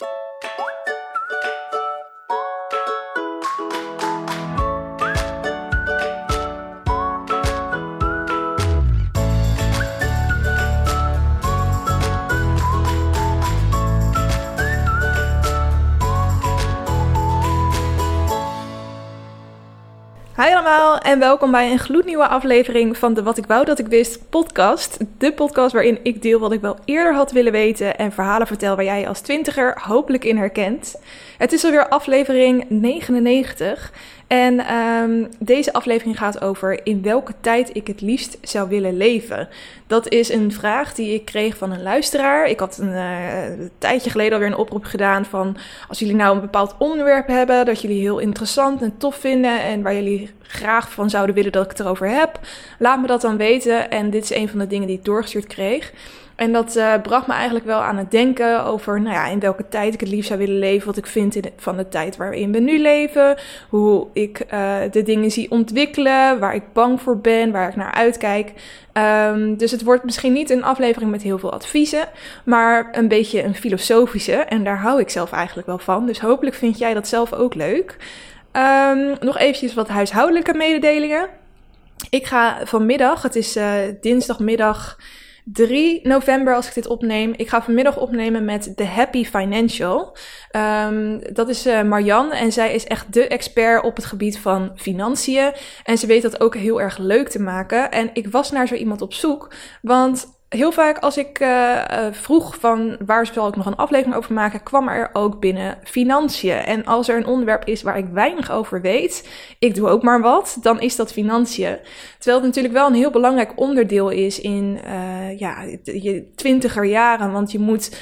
you allemaal en welkom bij een gloednieuwe aflevering van de Wat ik wou dat ik wist podcast. De podcast waarin ik deel wat ik wel eerder had willen weten en verhalen vertel waar jij als twintiger hopelijk in herkent. Het is alweer aflevering 99 en um, deze aflevering gaat over in welke tijd ik het liefst zou willen leven. Dat is een vraag die ik kreeg van een luisteraar. Ik had een, uh, een tijdje geleden alweer een oproep gedaan van als jullie nou een bepaald onderwerp hebben dat jullie heel interessant en tof vinden en waar jullie graag van zouden willen dat ik het erover heb, laat me dat dan weten. En dit is een van de dingen die ik doorgestuurd kreeg. En dat uh, bracht me eigenlijk wel aan het denken over nou ja, in welke tijd ik het liefst zou willen leven. Wat ik vind in van de tijd waarin we nu leven. Hoe ik uh, de dingen zie ontwikkelen. Waar ik bang voor ben. Waar ik naar uitkijk. Um, dus het wordt misschien niet een aflevering met heel veel adviezen. Maar een beetje een filosofische. En daar hou ik zelf eigenlijk wel van. Dus hopelijk vind jij dat zelf ook leuk. Um, nog eventjes wat huishoudelijke mededelingen. Ik ga vanmiddag, het is uh, dinsdagmiddag 3 november als ik dit opneem. Ik ga vanmiddag opnemen met The Happy Financial. Um, dat is uh, Marjan en zij is echt de expert op het gebied van financiën. En ze weet dat ook heel erg leuk te maken. En ik was naar zo iemand op zoek, want heel vaak als ik uh, uh, vroeg van waar zal ik nog een aflevering over maken, kwam er ook binnen financiën. En als er een onderwerp is waar ik weinig over weet, ik doe ook maar wat, dan is dat financiën. Terwijl het natuurlijk wel een heel belangrijk onderdeel is in uh, ja, je twintiger jaren, want je moet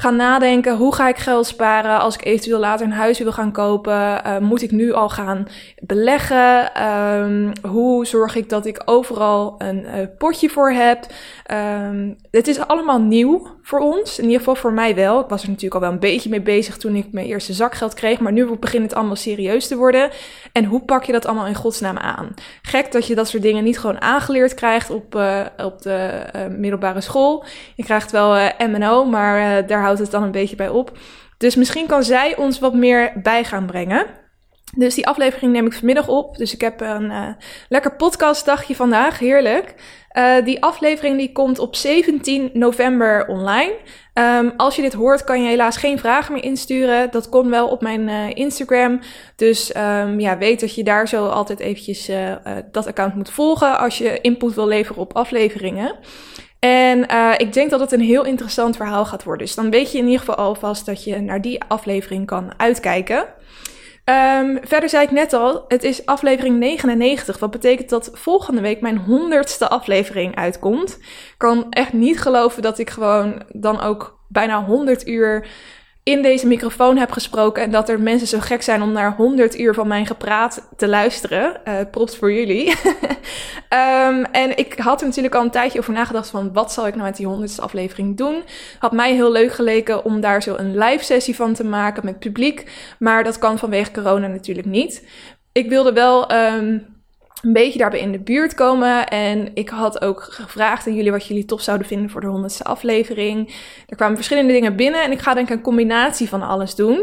gaan nadenken. Hoe ga ik geld sparen als ik eventueel later een huis wil gaan kopen? Uh, moet ik nu al gaan beleggen? Um, hoe zorg ik dat ik overal een uh, potje voor heb? Um, het is allemaal nieuw voor ons. In ieder geval voor mij wel. Ik was er natuurlijk al wel een beetje mee bezig toen ik mijn eerste zakgeld kreeg. Maar nu begint het allemaal serieus te worden. En hoe pak je dat allemaal in godsnaam aan? Gek dat je dat soort dingen niet gewoon aangeleerd krijgt op, uh, op de middelbare school. Je krijgt wel MNO, maar daar het dan een beetje bij op. Dus misschien kan zij ons wat meer bij gaan brengen. Dus die aflevering neem ik vanmiddag op. Dus ik heb een uh, lekker podcastdagje vandaag. Heerlijk. Uh, die aflevering die komt op 17 november online. Um, als je dit hoort, kan je helaas geen vragen meer insturen. Dat kon wel op mijn uh, Instagram. Dus um, ja, weet dat je daar zo altijd eventjes dat account moet volgen als je input wil leveren op afleveringen. En uh, ik denk dat het een heel interessant verhaal gaat worden. Dus dan weet je in ieder geval alvast dat je naar die aflevering kan uitkijken. Um, verder zei ik net al, het is aflevering 99. Wat betekent dat volgende week mijn honderdste aflevering uitkomt. Ik kan echt niet geloven dat ik gewoon dan ook bijna 100 uur in deze microfoon heb gesproken en dat er mensen zo gek zijn om naar 100 uur van mijn gepraat te luisteren. Uh, props voor jullie. um, en ik had er natuurlijk al een tijdje over nagedacht van wat zal ik nou met die 100ste aflevering doen. Had mij heel leuk geleken om daar zo een live sessie van te maken met publiek, maar dat kan vanwege corona natuurlijk niet. Ik wilde wel um, een beetje daarbij in de buurt komen. En ik had ook gevraagd aan jullie wat jullie tof zouden vinden voor de honderdste aflevering. Er kwamen verschillende dingen binnen en ik ga denk ik een combinatie van alles doen.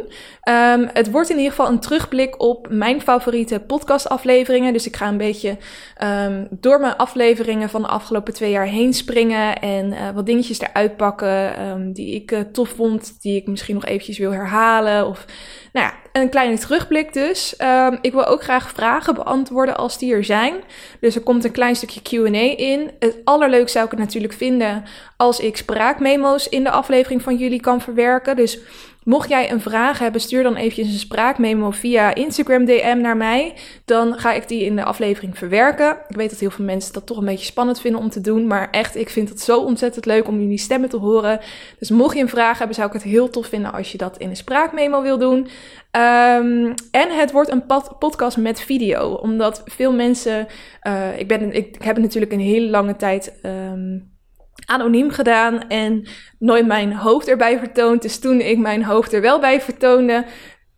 Um, het wordt in ieder geval een terugblik op mijn favoriete podcastafleveringen. Dus ik ga een beetje um, door mijn afleveringen van de afgelopen twee jaar heen springen. En uh, wat dingetjes eruit pakken um, die ik uh, tof vond, die ik misschien nog eventjes wil herhalen. Of nou ja, een kleine terugblik dus. Ik wil ook graag vragen beantwoorden als die er Dus er komt een klein stukje Q&A in. Het allerleukste zou ik het natuurlijk vinden als ik spraakmemo's in de aflevering van jullie kan verwerken. Dus Mocht jij een vraag hebben, stuur dan eventjes een spraakmemo via Instagram DM naar mij. Dan ga ik die in de aflevering verwerken. Ik weet dat heel veel mensen dat toch een beetje spannend vinden om te doen. Maar echt, ik vind het zo ontzettend leuk om jullie stemmen te horen. Dus mocht je een vraag hebben, zou ik het heel tof vinden als je dat in een spraakmemo wil doen. Um, en het wordt een podcast met video. Omdat veel mensen. Uh, ik, ben, ik, heb natuurlijk een hele lange tijd. Um, anoniem gedaan en nooit mijn hoofd erbij vertoond. Dus toen ik mijn hoofd er wel bij vertoonde,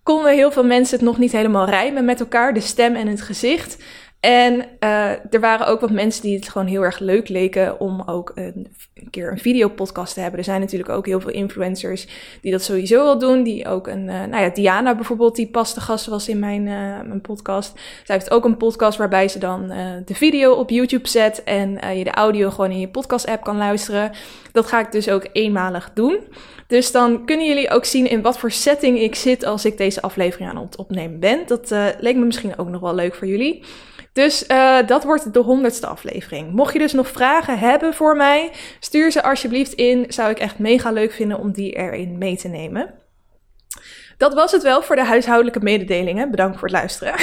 konden heel veel mensen het nog niet helemaal rijmen met elkaar, de stem en het gezicht. En uh, er waren ook wat mensen die het gewoon heel erg leuk leken om ook een keer een videopodcast te hebben. Er zijn natuurlijk ook heel veel influencers die dat sowieso al doen. Die ook een, uh, nou ja, Diana bijvoorbeeld, die pas de gast was in mijn, uh, mijn podcast. Zij heeft ook een podcast waarbij ze dan de video op YouTube zet en je de audio gewoon in je podcast app kan luisteren. Dat ga ik dus ook eenmalig doen. Dus dan kunnen jullie ook zien in wat voor setting ik zit als ik deze aflevering aan het opnemen ben. Dat leek me misschien ook nog wel leuk voor jullie. Dus uh, dat wordt de honderdste aflevering. Mocht je dus nog vragen hebben voor mij, stuur ze alsjeblieft in. Zou ik echt mega leuk vinden om die erin mee te nemen. Dat was het wel voor de huishoudelijke mededelingen. Bedankt voor het luisteren.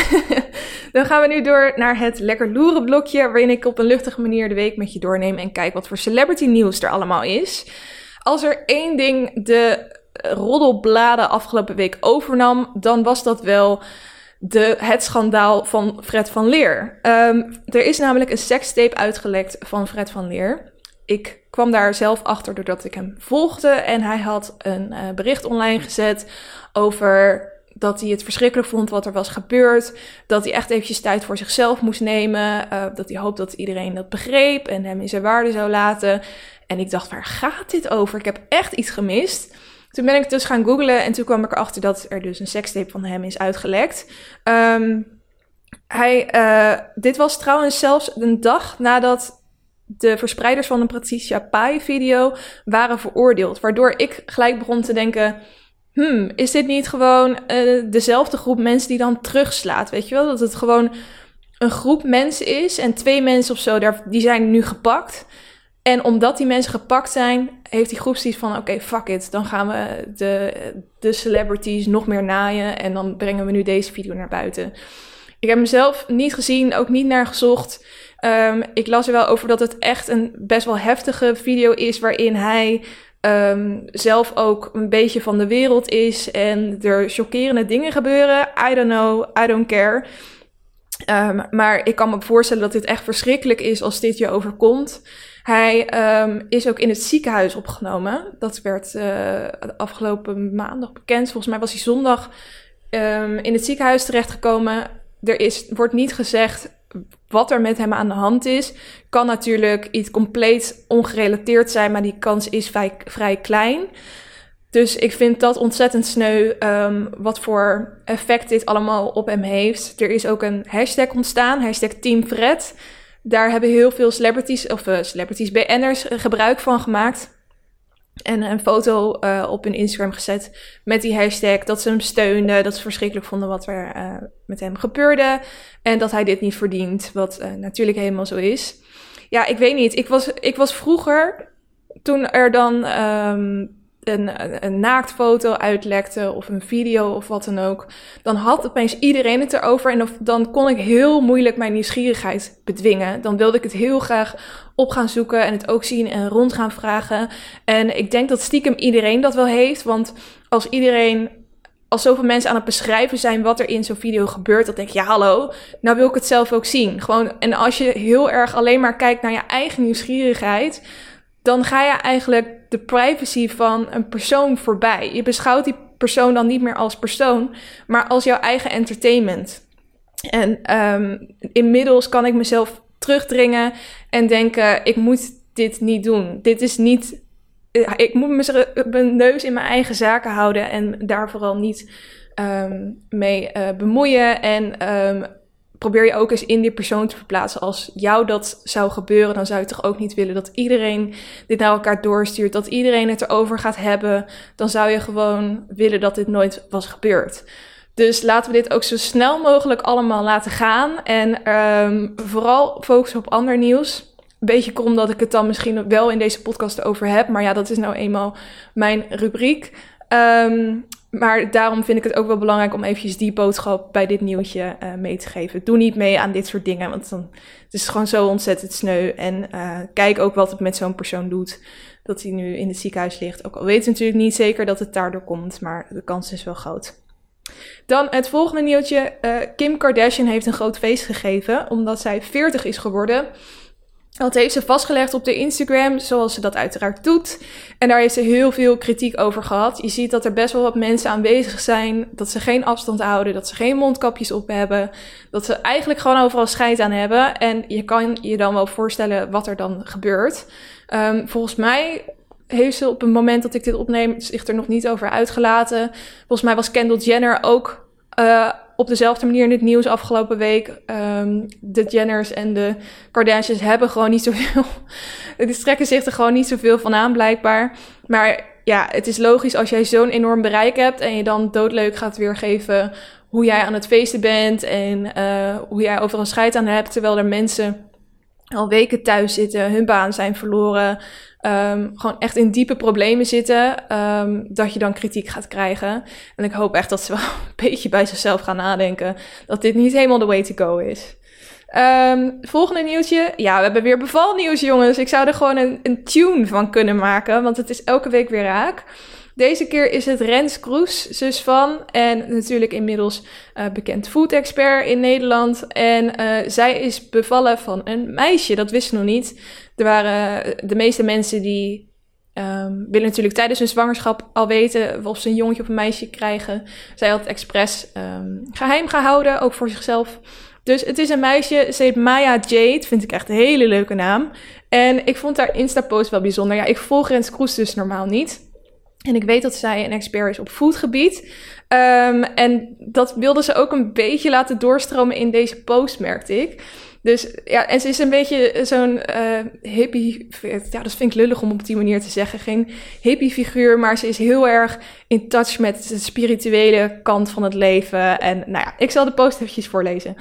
Dan gaan we nu door naar het lekker loeren blokje, waarin ik op een luchtige manier de week met je doorneem en kijk wat voor celebrity nieuws er allemaal is. Als er één ding de roddelbladen afgelopen week overnam, dan was dat wel de, het schandaal van Fred van Leer. Um, er is namelijk een sekstape uitgelekt van Fred van Leer. Ik kwam daar zelf achter doordat ik hem volgde. En hij had een uh, bericht online gezet over dat hij het verschrikkelijk vond wat er was gebeurd. Dat hij echt eventjes tijd voor zichzelf moest nemen. Uh, dat hij hoopt dat iedereen dat begreep en hem in zijn waarde zou laten. En ik dacht, waar gaat dit over? Ik heb echt iets gemist. Toen ben ik dus gaan googlen en toen kwam ik erachter dat er dus een sekstape van hem is uitgelekt. Um, hij, uh, dit was trouwens zelfs een dag nadat de verspreiders van de Patricia Pai video waren veroordeeld. Waardoor ik gelijk begon te denken, hmm, is dit niet gewoon uh, dezelfde groep mensen die dan terugslaat? Weet je wel, dat het gewoon een groep mensen is en twee mensen of zo, daar, die zijn nu gepakt. En omdat die mensen gepakt zijn, heeft die groep zoiets van: oké, fuck it. Dan gaan we de, de celebrities nog meer naaien. En dan brengen we nu deze video naar buiten. Ik heb mezelf niet gezien, ook niet naar gezocht. Um, ik las er wel over dat het echt een best wel heftige video is. Waarin hij um, zelf ook een beetje van de wereld is. En er chockerende dingen gebeuren. I don't know, I don't care. Um, maar ik kan me voorstellen dat dit echt verschrikkelijk is als dit je overkomt. Hij um, is ook in het ziekenhuis opgenomen. Dat werd de afgelopen maandag bekend. Volgens mij was hij zondag um, in het ziekenhuis terechtgekomen. Er is, wordt niet gezegd wat er met hem aan de hand is. Kan natuurlijk iets compleet ongerelateerd zijn, maar die kans is vrij, klein. Dus ik vind dat ontzettend sneu um, wat voor effect dit allemaal op hem heeft. Er is ook een hashtag ontstaan, hashtag Team Fred. Daar hebben heel veel celebrities, of uh, celebrities, BN'ers gebruik van gemaakt. En een foto uh, op hun Instagram gezet met die hashtag. Dat ze hem steunden. Dat ze verschrikkelijk vonden wat er met hem gebeurde. En dat hij dit niet verdient. Wat natuurlijk helemaal zo is. Ja, ik weet niet. Ik was, ik was vroeger. Toen er dan um, een, naaktfoto uitlekte of een video of wat dan ook, dan had opeens iedereen het erover en dan kon ik heel moeilijk mijn nieuwsgierigheid bedwingen. Dan wilde ik het heel graag op gaan zoeken en het ook zien en rond gaan vragen. En ik denk dat stiekem iedereen dat wel heeft, want als iedereen als zoveel mensen aan het beschrijven zijn wat er in zo'n video gebeurt, dan denk je, ja, hallo, nou wil ik het zelf ook zien. Gewoon, en als je heel erg alleen maar kijkt naar je eigen nieuwsgierigheid, dan ga je eigenlijk de privacy van een persoon voorbij. Je beschouwt die persoon dan niet meer als persoon, maar als jouw eigen entertainment. En um, inmiddels kan ik mezelf terugdringen en denken: ik moet dit niet doen. Dit is niet. Ik moet mijn neus in mijn eigen zaken houden en daar vooral niet um, mee uh, bemoeien. En um, probeer je ook eens in die persoon te verplaatsen. Als jou dat zou gebeuren, dan zou je toch ook niet willen dat iedereen dit naar elkaar doorstuurt, dat iedereen het erover gaat hebben. Dan zou je gewoon willen dat dit nooit was gebeurd. Dus laten we dit ook zo snel mogelijk allemaal laten gaan. En um, vooral focussen op ander nieuws. Beetje krom dat ik het dan misschien wel in deze podcast over heb. Maar ja, dat is nou eenmaal mijn rubriek. Um, maar daarom vind ik het ook wel belangrijk om eventjes die boodschap bij dit nieuwtje uh, mee te geven. Doe niet mee aan dit soort dingen, want dan het is gewoon zo ontzettend sneu. En uh, kijk ook wat het met zo'n persoon doet. Dat hij nu in het ziekenhuis ligt. Ook al weet natuurlijk niet zeker dat het daardoor komt, maar de kans is wel groot. Dan het volgende nieuwtje. Uh, Kim Kardashian heeft een groot feest gegeven, omdat zij 40 is geworden. Dat heeft ze vastgelegd op de Instagram, zoals ze dat uiteraard doet. En daar heeft ze heel veel kritiek over gehad. Je ziet dat er best wel wat mensen aanwezig zijn, dat ze geen afstand houden, dat ze geen mondkapjes op hebben, dat ze eigenlijk gewoon overal scheid aan hebben. En je kan je dan wel voorstellen wat er dan gebeurt. Um, volgens mij heeft ze op het moment dat ik dit opneem zich er nog niet over uitgelaten. Volgens mij was Kendall Jenner ook uh, op dezelfde manier in het nieuws afgelopen week. Um, de Jenners en de Kardashians hebben gewoon niet zoveel. Die trekken zich er gewoon niet zoveel van aan, blijkbaar. Maar ja, het is logisch als jij zo'n enorm bereik hebt en je dan doodleuk gaat weergeven hoe jij aan het feesten bent en uh, hoe jij overal scheid aan hebt, terwijl er mensen al weken thuis zitten, hun baan zijn verloren, um, gewoon echt in diepe problemen zitten, um, dat je dan kritiek gaat krijgen. En ik hoop echt dat ze wel een beetje bij zichzelf gaan nadenken dat dit niet helemaal de way to go is. Um, volgende nieuwtje. Ja, we hebben weer bevalnieuws, jongens. Ik zou er gewoon een, een tune van kunnen maken, want het is elke week weer raak. Deze keer is het Rens Kroes, zus van. En natuurlijk inmiddels uh, bekend food expert in Nederland. En uh, zij is bevallen van een meisje. Dat wist ze nog niet. Er waren eh, de meeste mensen die um, willen natuurlijk tijdens hun zwangerschap al weten of ze een jongetje of een meisje krijgen. Zij had het expres um, geheim gehouden, ook voor zichzelf. Dus het is een meisje, ze heet Maya Jade, vind ik echt een hele leuke naam. En ik vond haar Insta-post wel bijzonder. Ja, ik volg Rens Kroes dus normaal niet. En ik weet dat zij een expert is op foodgebied. Um, en dat wilde ze ook een beetje laten doorstromen in deze post, merkte ik. Dus ja, en ze is een beetje zo'n uh, hippie. Ja, dat vind ik lullig om op die manier te zeggen. Geen hippie figuur, maar ze is heel erg in touch met de spirituele kant van het leven. En nou ja, ik zal de post eventjes voorlezen.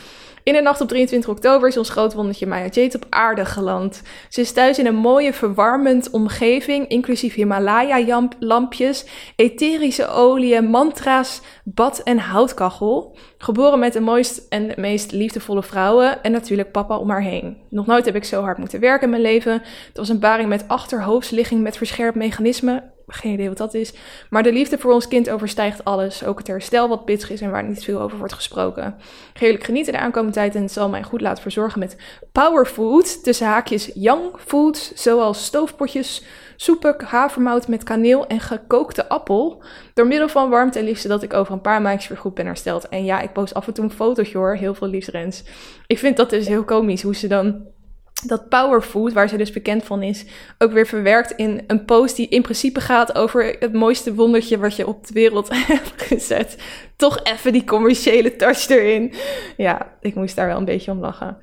In de nacht op 23 oktober is ons grootwondertje Maya Jade op aarde geland. Ze is thuis in een mooie, verwarmend omgeving, inclusief Himalaya-lampjes, etherische oliën, mantra's, bad en houtkachel. Geboren met de mooiste en meest liefdevolle vrouwen en natuurlijk papa om haar heen. Nog nooit heb ik zo hard moeten werken in mijn leven. Het was een baring met achterhoofdsligging met verscherpt mechanisme geen idee wat dat is. Maar de liefde voor ons kind overstijgt alles. Ook het herstel wat pittig is en waar niet veel over wordt gesproken. Geerlijk genieten de aankomende tijd en zal mij goed laten verzorgen met powerfood. Tussen haakjes young food, zoals stoofpotjes, soepen, havermout met kaneel en gekookte appel. Door middel van warmte en liefde dat ik over een paar maandjes weer goed ben hersteld. En ja, ik post af en toe een fotootje hoor. Heel veel liefsrens. Ik vind dat dus heel komisch hoe ze dan dat powerfood, waar ze dus bekend van is, ook weer verwerkt in een post die in principe gaat over het mooiste wondertje wat je op de wereld hebt gezet. Toch even die commerciële touch erin. Ja, ik moest daar wel een beetje om lachen.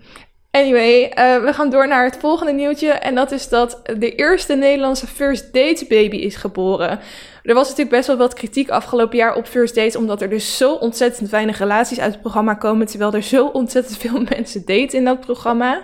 Anyway, uh, we gaan door naar het volgende nieuwtje. En dat is dat de eerste Nederlandse first date baby is geboren. Er was natuurlijk best wel wat kritiek afgelopen jaar op first dates, omdat er dus zo ontzettend weinig relaties uit het programma komen, terwijl er zo ontzettend veel mensen daten in dat programma.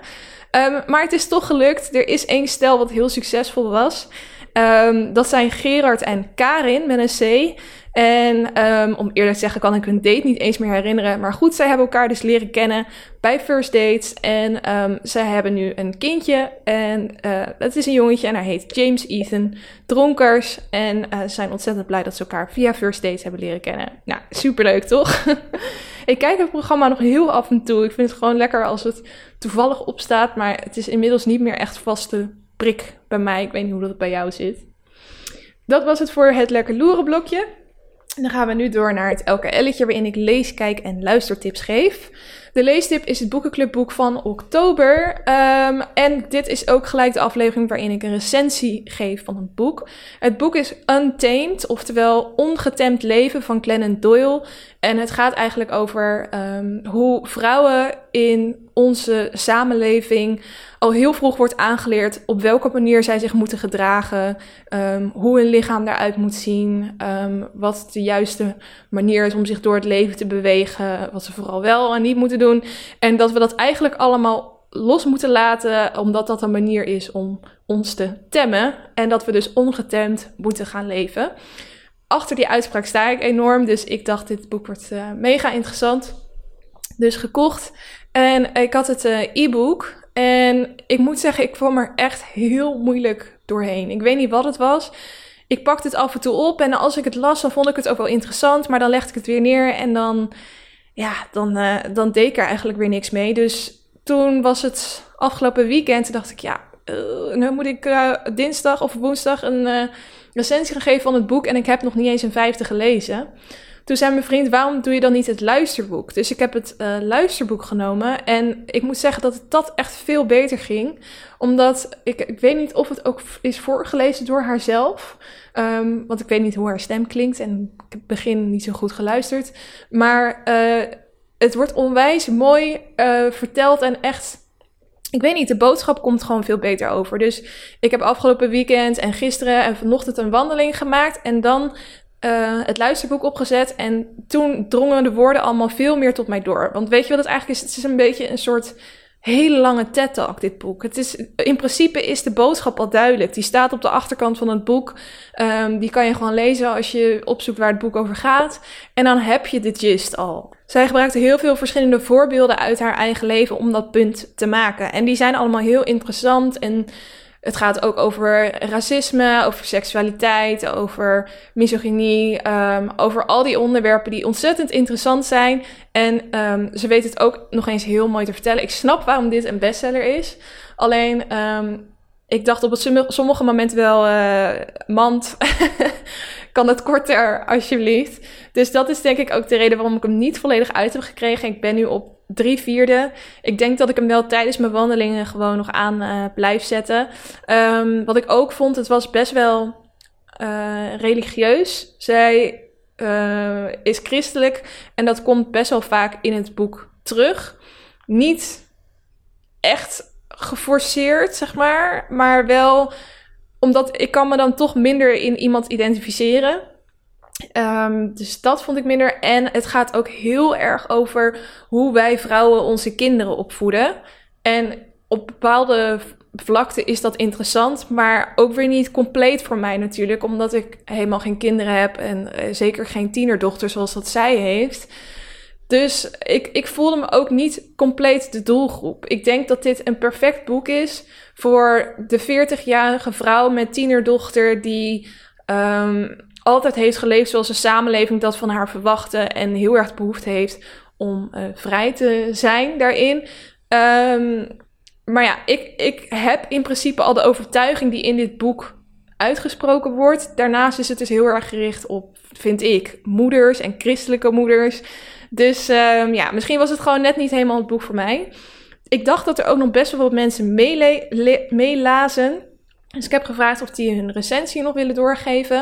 Um, maar het is toch gelukt. Er is één stel wat heel succesvol was. Um, dat zijn Gerard en Karin met een C. En um, om eerlijk te zeggen kan ik hun date niet eens meer herinneren. Maar goed, zij hebben elkaar dus leren kennen bij first dates. En um, zij hebben nu een kindje. En uh, dat is een jongetje en hij heet James Ethan Dronkers. En uh, zijn ontzettend blij dat ze elkaar via first dates hebben leren kennen. Nou, superleuk toch? ik kijk het programma nog heel af en toe. Ik vind het gewoon lekker als het toevallig opstaat. Maar het is inmiddels niet meer echt vaste prik bij mij. Ik weet niet hoe dat bij jou zit. Dat was het voor het lekker loeren blokje. En dan gaan we nu door naar het elke elletje waarin ik lees, kijk en luistertips geef. De leestip is het boekenclubboek van oktober. Um, en dit is ook gelijk de aflevering waarin ik een recensie geef van het boek. Het boek is Untamed, oftewel Ongetemd leven van Glennon Doyle. En het gaat eigenlijk over um, hoe vrouwen in onze samenleving al heel vroeg wordt aangeleerd op welke manier zij zich moeten gedragen, um, hoe hun lichaam eruit moet zien, um, wat de juiste manier is om zich door het leven te bewegen, wat ze vooral wel en niet moeten doen. En dat we dat eigenlijk allemaal los moeten laten, omdat dat een manier is om ons te temmen en dat we dus ongetemd moeten gaan leven. Achter die uitspraak sta ik enorm, dus ik dacht dit boek wordt uh, mega interessant. Dus gekocht. En ik had het uh, e-book. En ik moet zeggen, ik kwam er echt heel moeilijk doorheen. Ik weet niet wat het was. Ik pakte het af en toe op en als ik het las, dan vond ik het ook wel interessant. Maar dan legde ik het weer neer en dan, ja, dan, uh, dan deed ik er eigenlijk weer niks mee. Dus toen was het afgelopen weekend. Toen dacht ik, ja, nu moet ik dinsdag of woensdag een recensie gaan geven van het boek. En ik heb nog niet eens een vijfde gelezen. Toen zei mijn vriend, waarom doe je dan niet het luisterboek? Dus ik heb het luisterboek genomen. En ik moet zeggen dat het dat echt veel beter ging. Omdat, ik, ik weet niet of het ook is voorgelezen door haarzelf. Um, want ik weet niet hoe haar stem klinkt. En ik heb begin niet zo goed geluisterd. Maar het wordt onwijs mooi verteld en echt ik weet niet, de boodschap komt gewoon veel beter over. Dus ik heb afgelopen weekend en gisteren en vanochtend een wandeling gemaakt. En dan uh, het luisterboek opgezet. En toen drongen de woorden allemaal veel meer tot mij door. Want weet je wat het eigenlijk is? Het is een beetje een soort hele lange TED-talk, dit boek. Het is, in principe is de boodschap al duidelijk. Die staat op de achterkant van het boek. Um, die kan je gewoon lezen als je opzoekt waar het boek over gaat. En dan heb je de gist al. Zij gebruikte heel veel verschillende voorbeelden uit haar eigen leven om dat punt te maken. En die zijn allemaal heel interessant en het gaat ook over racisme, over seksualiteit, over misogynie, um, over al die onderwerpen die ontzettend interessant zijn. En um, ze weet het ook nog eens heel mooi te vertellen. Ik snap waarom dit een bestseller is. Alleen, um, ik dacht op sommige momenten wel, uh, mand, kan het korter alsjeblieft. Dus dat is denk ik ook de reden waarom ik hem niet volledig uit heb gekregen. Ik ben nu op drie vierde. Ik denk dat ik hem wel tijdens mijn wandelingen gewoon nog aan uh, blijf zetten. Um, wat ik ook vond, het was best wel uh, religieus. Zij uh, is christelijk en dat komt best wel vaak in het boek terug. Niet echt geforceerd, zeg maar, maar wel omdat ik kan me dan toch minder in iemand identificeren. Um, dus dat vond ik minder. En het gaat ook heel erg over hoe wij vrouwen onze kinderen opvoeden. En op bepaalde vlakte is dat interessant, maar ook weer niet compleet voor mij natuurlijk, omdat ik helemaal geen kinderen heb en uh, zeker geen tienerdochter zoals dat zij heeft. Dus ik, ik voelde me ook niet compleet de doelgroep. Ik denk dat dit een perfect boek is voor de 40-jarige vrouw met tienerdochter die um, altijd heeft geleefd zoals de samenleving dat van haar verwachtte en heel erg behoefte heeft om uh, vrij te zijn daarin. Um, maar ja, ik, ik heb in principe al de overtuiging die in dit boek uitgesproken wordt. Daarnaast is het dus heel erg gericht op, vind ik, moeders en christelijke moeders. Dus um, ja, misschien was het gewoon net niet helemaal het boek voor mij. Ik dacht dat er ook nog best wel wat mensen meelazen. Dus ik heb gevraagd of die hun recensie nog willen doorgeven.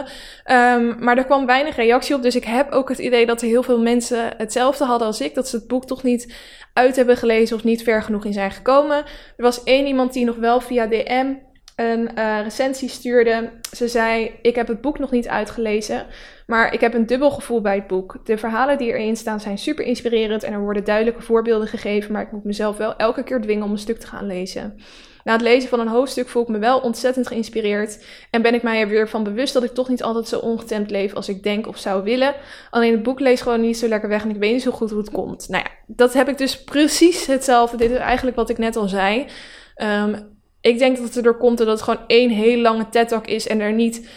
Um, maar er kwam weinig reactie op. Dus ik heb ook het idee dat er heel veel mensen hetzelfde hadden als ik. Dat ze het boek toch niet uit hebben gelezen of niet ver genoeg in zijn gekomen. Er was één iemand die nog wel via DM een uh, recensie stuurde. Ze zei: Ik heb het boek nog niet uitgelezen, maar ik heb een dubbel gevoel bij het boek. De verhalen die erin staan zijn super inspirerend en er worden duidelijke voorbeelden gegeven, maar ik moet mezelf wel elke keer dwingen om een stuk te gaan lezen. Na het lezen van een hoofdstuk voel ik me wel ontzettend geïnspireerd en ben ik mij er weer van bewust dat ik toch niet altijd zo ongetemd leef als ik denk of zou willen. Alleen het boek leest gewoon niet zo lekker weg en ik weet niet zo goed hoe het komt. Nou ja, dat heb ik dus precies hetzelfde. Dit is eigenlijk wat ik net al zei. Um, ik denk dat het erdoor komt dat het gewoon één heel lange TED-talk is en er niet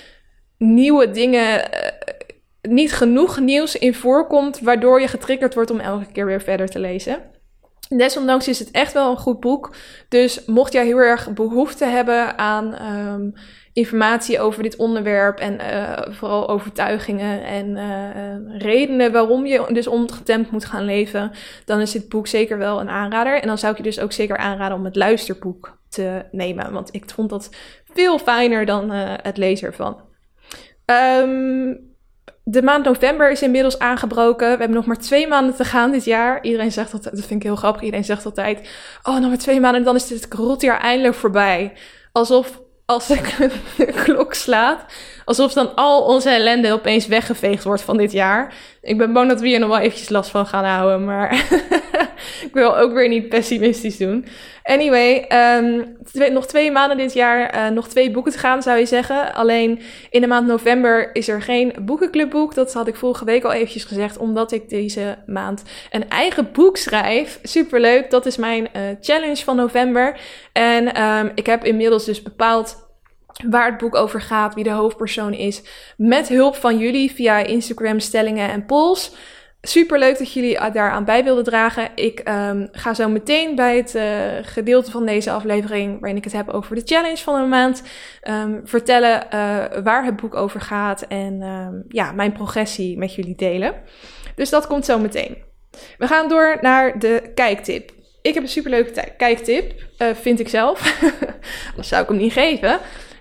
nieuwe dingen, uh, niet genoeg nieuws in voorkomt, waardoor je getriggerd wordt om elke keer weer verder te lezen. Desondanks is het echt wel een goed boek. Dus mocht jij heel erg behoefte hebben aan um, informatie over dit onderwerp en uh, vooral overtuigingen en uh, redenen waarom je dus ongetemd moet gaan leven, dan is dit boek zeker wel een aanrader. En dan zou ik je dus ook zeker aanraden om het luisterboek te nemen. Want ik vond dat veel fijner dan uh, het lezen ervan. Um, de maand november is inmiddels aangebroken. We hebben nog maar twee maanden te gaan dit jaar. Iedereen zegt altijd, dat vind ik heel grappig. Iedereen zegt altijd: Oh, nog maar twee maanden en dan is dit rotjaar eindelijk voorbij. Alsof als de klok slaat, alsof dan al onze ellende opeens weggeveegd wordt van dit jaar. Ik ben bang dat we hier nog wel eventjes last van gaan houden, maar ik wil ook weer niet pessimistisch doen. Anyway, twee, nog twee maanden dit jaar, uh, nog twee boeken te gaan zou je zeggen. Alleen in de maand november is er geen boekenclubboek. Dat had ik vorige week al eventjes gezegd, omdat ik deze maand een eigen boek schrijf. Superleuk, dat is mijn uh, challenge van november. En um, ik heb inmiddels dus bepaald waar het boek over gaat, wie de hoofdpersoon is, met hulp van jullie via Instagram stellingen en polls. Super leuk dat jullie daaraan bij wilden dragen. Ik um, ga zo meteen bij het uh, gedeelte van deze aflevering, waarin ik het heb over de challenge van een maand, um, vertellen uh, waar het boek over gaat en um, ja, mijn progressie met jullie delen. Dus dat komt zo meteen. We gaan door naar de kijktip. Ik heb een superleuke kijktip, uh, vind ik zelf. Anders zou ik hem niet geven.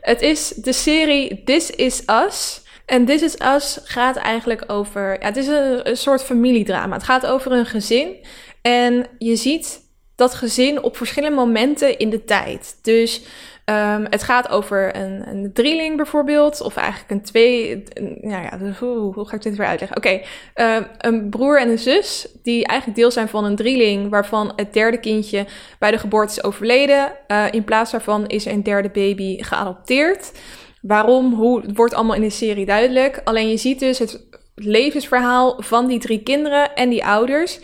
Het is de serie This Is Us. En This Is Us gaat eigenlijk over. Ja, het is een, een soort familiedrama. Het gaat over een gezin. En je ziet dat gezin op verschillende momenten in de tijd. Dus um, het gaat over een, een drieling bijvoorbeeld, of eigenlijk een twee. Nou ja, dus hoe, hoe, ga ik dit weer uitleggen? Oké, um, een broer en een zus, die eigenlijk deel zijn van een drieling, waarvan het derde kindje bij de geboorte is overleden. Uh, in plaats daarvan is een derde baby geadopteerd. Waarom, hoe, het wordt allemaal in de serie duidelijk. Alleen je ziet dus het levensverhaal van die drie kinderen en die ouders.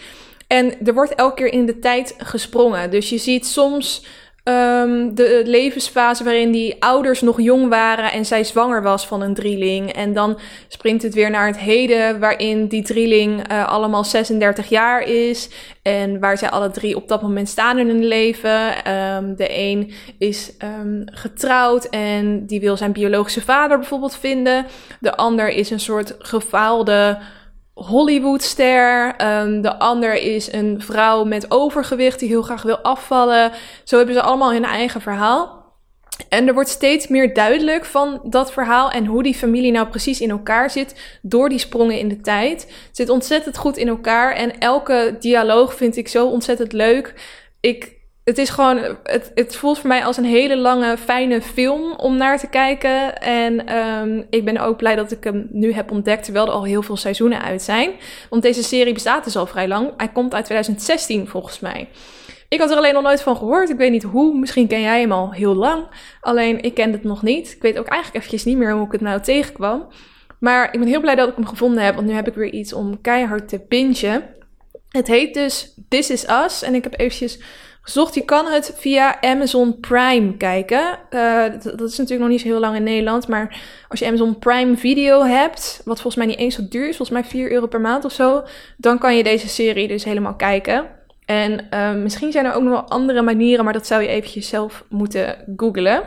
En er wordt elke keer in de tijd gesprongen. Dus je ziet soms um, de levensfase waarin die ouders nog jong waren en zij zwanger was van een drieling. En dan springt het weer naar het heden, waarin die drieling uh, allemaal 36 jaar is. En waar zij alle drie op dat moment staan in hun leven. Um, de een is um, getrouwd en die wil zijn biologische vader bijvoorbeeld vinden. De ander is een soort gefaalde Hollywoodster. Um, de ander is een vrouw met overgewicht die heel graag wil afvallen. Zo hebben ze allemaal hun eigen verhaal. En er wordt steeds meer duidelijk van dat verhaal en hoe die familie nou precies in elkaar zit door die sprongen in de tijd. Het zit ontzettend goed in elkaar en elke dialoog vind ik zo ontzettend leuk. Ik het is gewoon, het, het voelt voor mij als een hele lange, fijne film om naar te kijken. En um, ik ben ook blij dat ik hem nu heb ontdekt, terwijl er al heel veel seizoenen uit zijn. Want deze serie bestaat dus al vrij lang. Hij komt uit 2016 volgens mij. Ik had er alleen nog nooit van gehoord. Ik weet niet hoe. Misschien ken jij hem al heel lang. Alleen ik kende het nog niet. Ik weet ook eigenlijk eventjes niet meer hoe ik het nou tegenkwam. Maar ik ben heel blij dat ik hem gevonden heb. Want nu heb ik weer iets om keihard te bingen. Het heet dus This Is Us. En ik heb eventjes gezocht. Je kan het via Amazon Prime kijken. Uh, dat, is natuurlijk nog niet zo heel lang in Nederland. Maar als je Amazon Prime Video hebt, wat volgens mij niet eens zo duur is, volgens mij 4 euro per maand of zo, dan kan je deze serie dus helemaal kijken. En uh, misschien zijn er ook nog wel andere manieren, maar dat zou je eventjes zelf moeten googlen.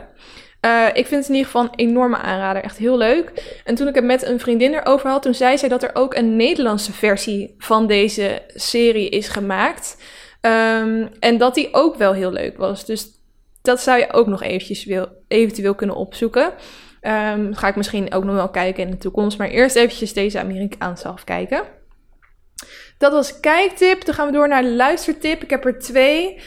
Uh, ik vind het in ieder geval een enorme aanrader. Echt heel leuk. En toen ik het met een vriendin erover had, toen zei zij dat er ook een Nederlandse versie van deze serie is gemaakt. Um, en dat die ook wel heel leuk was. Dus dat zou je ook nog eventjes wil, eventueel kunnen opzoeken. Um, ga ik misschien ook nog wel kijken in de toekomst. Maar eerst eventjes deze Amerikaanse afkijken. Dat was kijktip. Dan gaan we door naar luistertip. Ik heb er twee.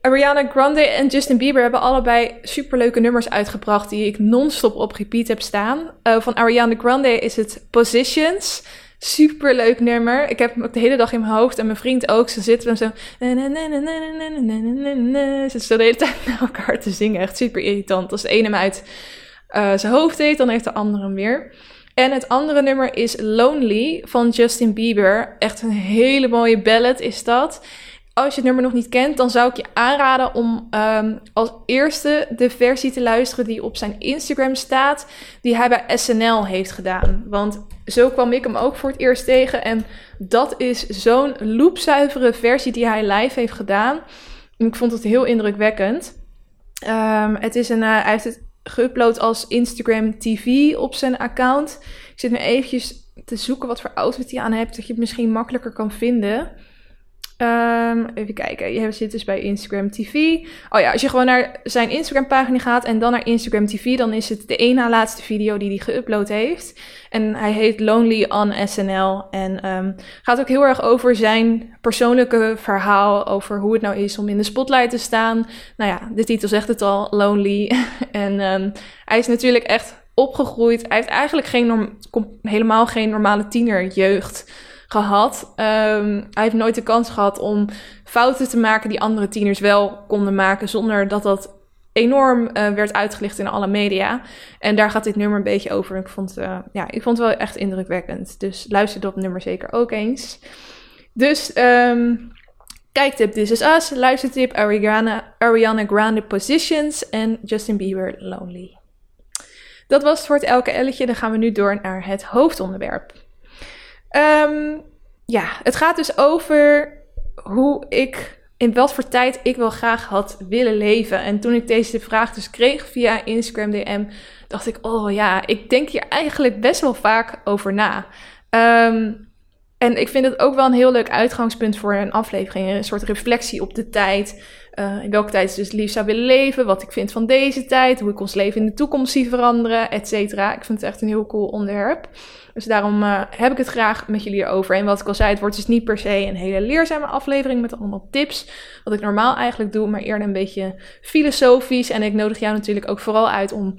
Ariana Grande en Justin Bieber hebben allebei superleuke nummers uitgebracht die ik non-stop op repeat heb staan. Uh, van Ariana Grande is het Positions. Super leuk nummer. Ik heb hem ook de hele dag in mijn hoofd en mijn vriend ook. Ze zitten zo. Zitten zo de hele tijd naar elkaar te zingen. Echt super irritant. Als de ene hem uit zijn hoofd deed, dan heeft de andere hem weer. En het andere nummer is Lonely van Justin Bieber. Echt een hele mooie ballad is dat als je het nummer nog niet kent, dan zou ik je aanraden om um, als eerste de versie te luisteren die op zijn Instagram staat, die hij bij SNL heeft gedaan. Want zo kwam ik hem ook voor het eerst tegen. En dat is zo'n loopzuivere versie die hij live heeft gedaan. Ik vond het heel indrukwekkend. Um, het is een, uh, hij heeft het geüpload als Instagram TV op zijn account. Ik zit nu eventjes te zoeken wat voor outfit hij aan hebt, dat je het misschien makkelijker kan vinden. Um, even kijken. Je zit dus bij Instagram TV. Oh ja, als je gewoon naar zijn Instagram pagina gaat en dan naar Instagram TV, dan is het de ene na laatste video die hij geüpload heeft. En hij heet Lonely on SNL. En um, gaat ook heel erg over zijn persoonlijke verhaal. Over hoe het nou is om in de spotlight te staan. Nou ja, de titel zegt het al, Lonely. en um, hij is natuurlijk echt opgegroeid. Hij heeft eigenlijk geen helemaal geen normale tienerjeugd gehad. Um, hij heeft nooit de kans gehad om fouten te maken die andere tieners wel konden maken, zonder dat dat enorm uh, werd uitgelicht in alle media. En daar gaat dit nummer een beetje over. Ik vond, uh, ja, ik vond het wel echt indrukwekkend. Dus luister dat nummer zeker ook eens. Dus um, kijktip This Is Us, luistertip Ariana, Ariana Grande Positions en Justin Bieber Lonely. Dat was het voor het elke elletje. Dan gaan we nu door naar het hoofdonderwerp. Um, ja, het gaat dus over hoe ik in wat voor tijd ik wel graag had willen leven. En toen ik deze vraag dus kreeg via Instagram DM, dacht ik, oh ja, ik denk hier eigenlijk best wel vaak over na. Ehm, en ik vind het ook wel een heel leuk uitgangspunt voor een aflevering. Een soort reflectie op de tijd. Uh, in welke tijd ik dus liefst zou willen leven. Wat ik vind van deze tijd. Hoe ik ons leven in de toekomst zie veranderen, et cetera. Ik vind het echt een heel cool onderwerp. Dus daarom uh, heb ik het graag met jullie erover. En wat ik al zei, het wordt dus niet per se een hele leerzame aflevering met allemaal tips. Wat ik normaal eigenlijk doe, maar eerder een beetje filosofisch. En ik nodig jou natuurlijk ook vooral uit om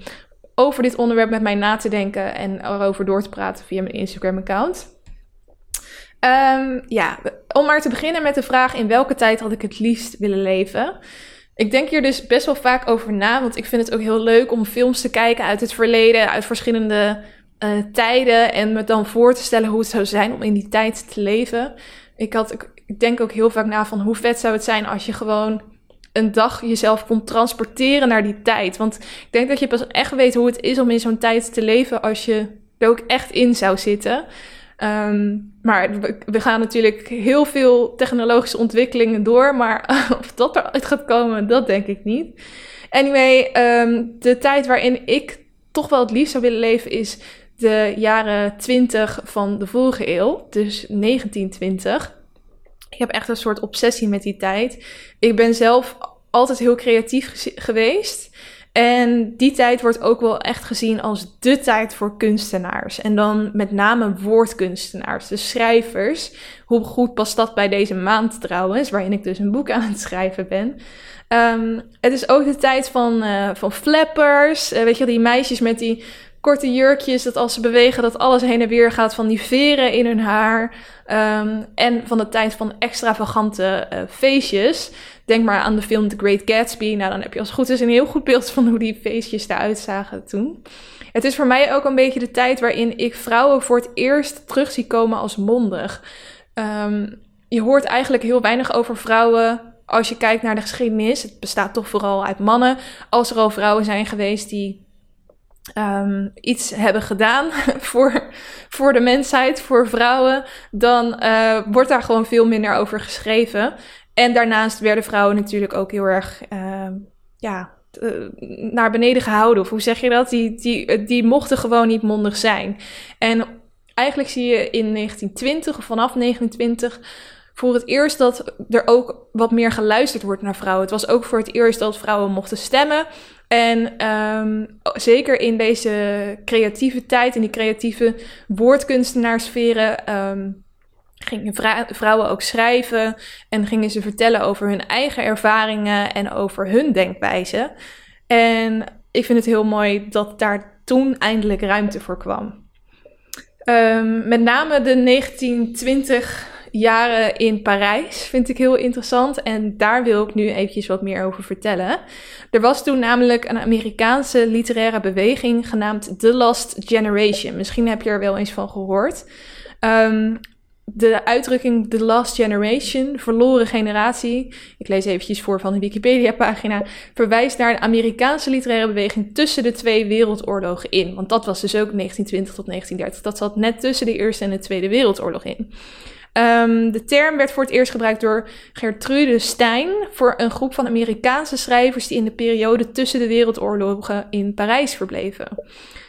over dit onderwerp met mij na te denken en erover door te praten via mijn Instagram-account. Um, ja, om maar te beginnen met de vraag: in welke tijd had ik het liefst willen leven? Ik denk hier dus best wel vaak over na, want ik vind het ook heel leuk om films te kijken uit het verleden, uit verschillende uh, tijden en me dan voor te stellen hoe het zou zijn om in die tijd te leven. Ik, had, ik denk ook heel vaak na van hoe vet zou het zijn als je gewoon een dag jezelf kon transporteren naar die tijd. Want ik denk dat je pas echt weet hoe het is om in zo'n tijd te leven als je er ook echt in zou zitten. Um, maar we gaan natuurlijk heel veel technologische ontwikkelingen door. Maar of dat eruit gaat komen, dat denk ik niet. Anyway, um, de tijd waarin ik toch wel het liefst zou willen leven is de jaren 20 van de vorige eeuw. Dus 1920. Ik heb echt een soort obsessie met die tijd. Ik ben zelf altijd heel creatief geweest. En die tijd wordt ook wel echt gezien als de tijd voor kunstenaars. En dan met name woordkunstenaars, dus schrijvers. Hoe goed past dat bij deze maand trouwens, waarin ik dus een boek aan het schrijven ben. Um, het is ook de tijd van, uh, van flappers. Uh, weet je, die meisjes met die korte jurkjes, dat als ze bewegen, dat alles heen en weer gaat van die veren in hun haar. Um, en van de tijd van extravagante uh, feestjes. Denk maar aan de film The Great Gatsby. Nou, dan heb je als het goed is een heel goed beeld van hoe die feestjes eruit zagen toen. Het is voor mij ook een beetje de tijd waarin ik vrouwen voor het eerst terug zie komen als mondig. Um, je hoort eigenlijk heel weinig over vrouwen als je kijkt naar de geschiedenis. Het bestaat toch vooral uit mannen. Als er al vrouwen zijn geweest die um, iets hebben gedaan voor, voor de mensheid, voor vrouwen, dan uh, wordt daar gewoon veel minder over geschreven. En daarnaast werden vrouwen natuurlijk ook heel erg, uh, ja, uh, naar beneden gehouden. Of hoe zeg je dat? Die, die, die mochten gewoon niet mondig zijn. En eigenlijk zie je in 1920 of vanaf 1920 voor het eerst dat er ook wat meer geluisterd wordt naar vrouwen. Het was ook voor het eerst dat vrouwen mochten stemmen. En um, zeker in deze creatieve tijd, in die creatieve woordkunstenaarsferen, um, gingen vrouwen ook schrijven en gingen ze vertellen over hun eigen ervaringen en over hun denkwijze. En ik vind het heel mooi dat daar toen eindelijk ruimte voor kwam. Um, met name de 1920 jaren in Parijs vind ik heel interessant en daar wil ik nu eventjes wat meer over vertellen. Er was toen namelijk een Amerikaanse literaire beweging genaamd The Last Generation. Misschien heb je er wel eens van gehoord. Um, de uitdrukking The Last Generation, verloren generatie, ik lees eventjes voor van de Wikipedia-pagina, verwijst naar een Amerikaanse literaire beweging tussen de twee wereldoorlogen in. Want dat was dus ook 1920 tot 1930. Dat zat net tussen de Eerste en de Tweede Wereldoorlog in. Um, de term werd voor het eerst gebruikt door Gertrude Stein voor een groep van Amerikaanse schrijvers die in de periode tussen de wereldoorlogen in Parijs verbleven.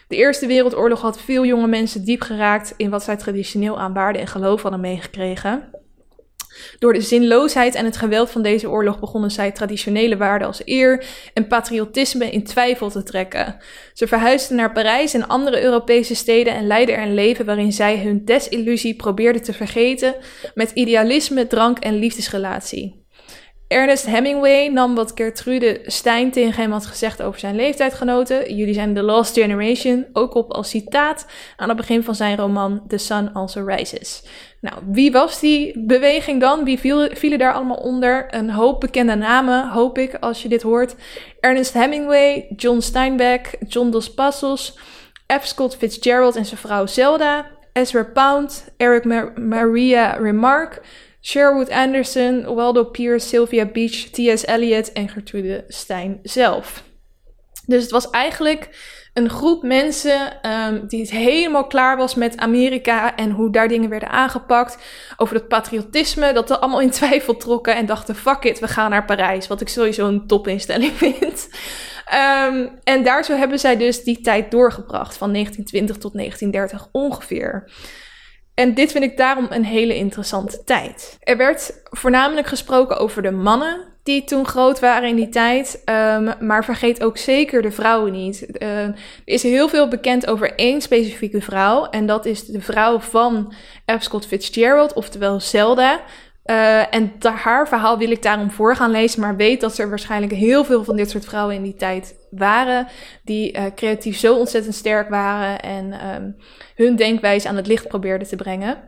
De Eerste Wereldoorlog had veel jonge mensen diep geraakt in wat zij traditioneel aan waarde en geloof hadden meegekregen. Door de zinloosheid en het geweld van deze oorlog begonnen zij traditionele waarden als eer en patriotisme in twijfel te trekken. Ze verhuisden naar Parijs en andere Europese steden en leidden er een leven waarin zij hun desillusie probeerden te vergeten met idealisme, drank en liefdesrelatie. Ernest Hemingway nam wat Gertrude Stein tegen hem had gezegd over zijn leeftijdgenoten. Jullie zijn the last generation, ook op als citaat aan het begin van zijn roman The Sun Also Rises. Nou, wie was die beweging dan? Wie viel, vielen daar allemaal onder? Een hoop bekende namen, hoop ik, als je dit hoort. Ernest Hemingway, John Steinbeck, John Dos Passos, F. Scott Fitzgerald en zijn vrouw Zelda, Ezra Pound, Eric Mar Maria Remarque, Sherwood Anderson, Waldo Pierce, Sylvia Beach, T.S. Eliot en Gertrude Stein zelf. Dus het was eigenlijk een groep mensen um, die het helemaal klaar was met Amerika en hoe daar dingen werden aangepakt. Over het patriotisme, dat er allemaal in twijfel trokken en dachten: fuck it, we gaan naar Parijs. Wat ik sowieso een topinstelling vind. Um, en daar zo hebben zij dus die tijd doorgebracht, van 1920 tot 1930 ongeveer. En dit vind ik daarom een hele interessante tijd. Er werd voornamelijk gesproken over de mannen die toen groot waren in die tijd. Um, maar vergeet ook zeker de vrouwen niet. Uh, er is heel veel bekend over één specifieke vrouw. En dat is de vrouw van F. Scott Fitzgerald, oftewel Zelda. Uh, en haar verhaal wil ik daarom voor gaan lezen, maar weet dat er waarschijnlijk heel veel van dit soort vrouwen in die tijd waren, die uh, creatief zo ontzettend sterk waren en um, hun denkwijze aan het licht probeerden te brengen.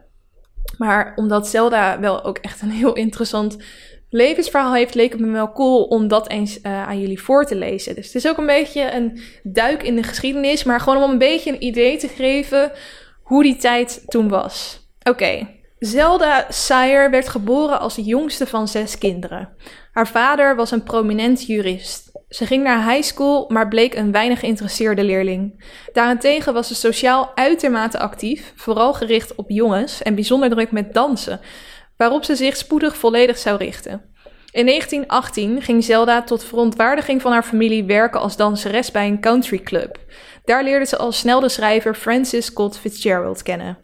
Maar omdat Zelda wel ook echt een heel interessant levensverhaal heeft, leek het me wel cool om dat eens uh, aan jullie voor te lezen. Dus het is ook een beetje een duik in de geschiedenis, maar gewoon om een beetje een idee te geven hoe die tijd toen was. Oké. Zelda Sayer werd geboren als jongste van zes kinderen. Haar vader was een prominent jurist. Ze ging naar high school, maar bleek een weinig geïnteresseerde leerling. Daarentegen was ze sociaal uitermate actief, vooral gericht op jongens en bijzonder druk met dansen, waarop ze zich spoedig volledig zou richten. In 1918 ging Zelda tot verontwaardiging van haar familie werken als danseres bij een countryclub. Daar leerde ze al snel de schrijver Francis Scott Fitzgerald kennen.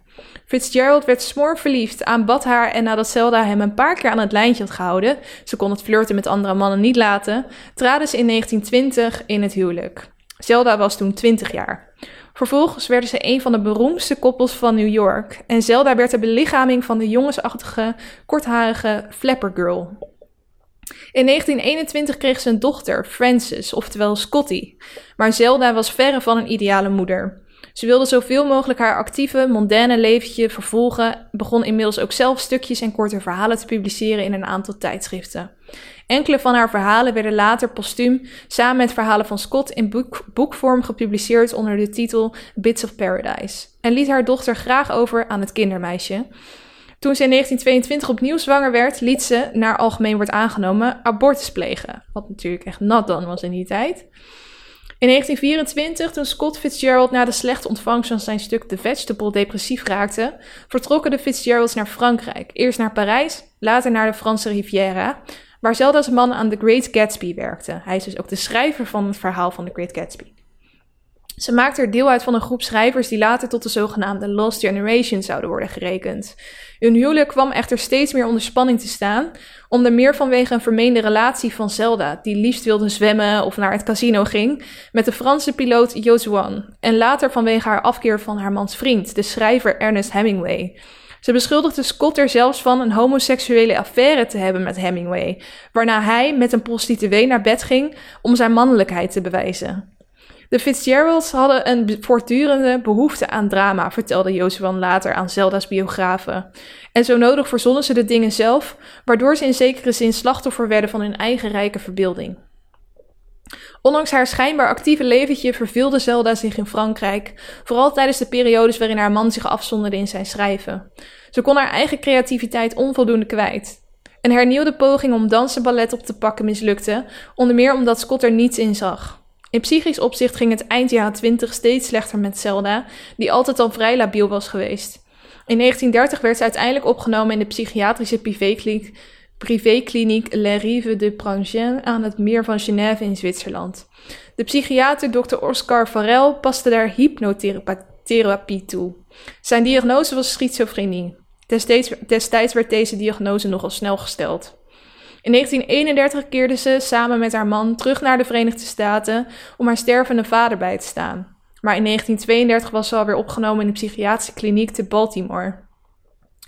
Fitzgerald werd smoor verliefd, aanbad haar en nadat Zelda hem een paar keer aan het lijntje had gehouden, ze kon het flirten met andere mannen niet laten, traden ze in 1920 in het huwelijk. Zelda was toen 20 jaar. Vervolgens werden ze een van de beroemdste koppels van New York en Zelda werd de belichaming van de jongensachtige, kortharige Flapper Girl. In 1921 kreeg ze een dochter, Frances, oftewel Scotty. Maar Zelda was verre van een ideale moeder. Ze wilde zoveel mogelijk haar actieve, mondaine leventje vervolgen, begon inmiddels ook zelf stukjes en korte verhalen te publiceren in een aantal tijdschriften. Enkele van haar verhalen werden later postuum samen met verhalen van Scott in boek, boekvorm gepubliceerd onder de titel Bits of Paradise en liet haar dochter graag over aan het kindermeisje. Toen ze in 1922 opnieuw zwanger werd, liet ze, naar algemeen wordt aangenomen, abortus plegen. Wat natuurlijk echt nat dan was in die tijd. In 1924, toen Scott Fitzgerald na de slechte ontvangst van zijn stuk The Vegetable depressief raakte, vertrokken de Fitzgeralds naar Frankrijk. Eerst naar Parijs, later naar de Franse Riviera, waar zelfs als man aan The Great Gatsby werkte. Hij is dus ook de schrijver van het verhaal van The Great Gatsby. Ze maakte er deel uit van een groep schrijvers die later tot de zogenaamde Lost Generation zouden worden gerekend. Hun huwelijk kwam echter steeds meer onder spanning te staan, onder meer vanwege een vermeende relatie van Zelda, die liefst wilde zwemmen of naar het casino ging, met de Franse piloot Josuan, en later vanwege haar afkeer van haar mans vriend, de schrijver Ernest Hemingway. Ze beschuldigde Scott er zelfs van een homoseksuele affaire te hebben met Hemingway, waarna hij met een prostituee naar bed ging om zijn mannelijkheid te bewijzen. De Fitzgeralds hadden een voortdurende behoefte aan drama, vertelde Josuan later aan Zelda's biografen. En zo nodig verzonnen ze de dingen zelf, waardoor ze in zekere zin slachtoffer werden van hun eigen rijke verbeelding. Ondanks haar schijnbaar actieve leventje verveelde Zelda zich in Frankrijk, vooral tijdens de periodes waarin haar man zich afzonderde in zijn schrijven. Ze kon haar eigen creativiteit onvoldoende kwijt. Een hernieuwde poging om dans en ballet op te pakken mislukte, onder meer omdat Scott er niets in zag. In psychisch opzicht ging het eind jaren 20 steeds slechter met Zelda, die altijd al vrij labiel was geweest. In 1930 werd ze uiteindelijk opgenomen in de psychiatrische privékliniek, privékliniek Les Rives de Prangin aan het meer van Genève in Zwitserland. De psychiater Dr. Oscar Farel paste daar hypnotherapie toe. Zijn diagnose was schizofrenie. Destijds werd deze diagnose nogal snel gesteld. In 1931 keerde ze samen met haar man terug naar de Verenigde Staten om haar stervende vader bij te staan. Maar in 1932 was ze alweer opgenomen in de psychiatrische kliniek te Baltimore.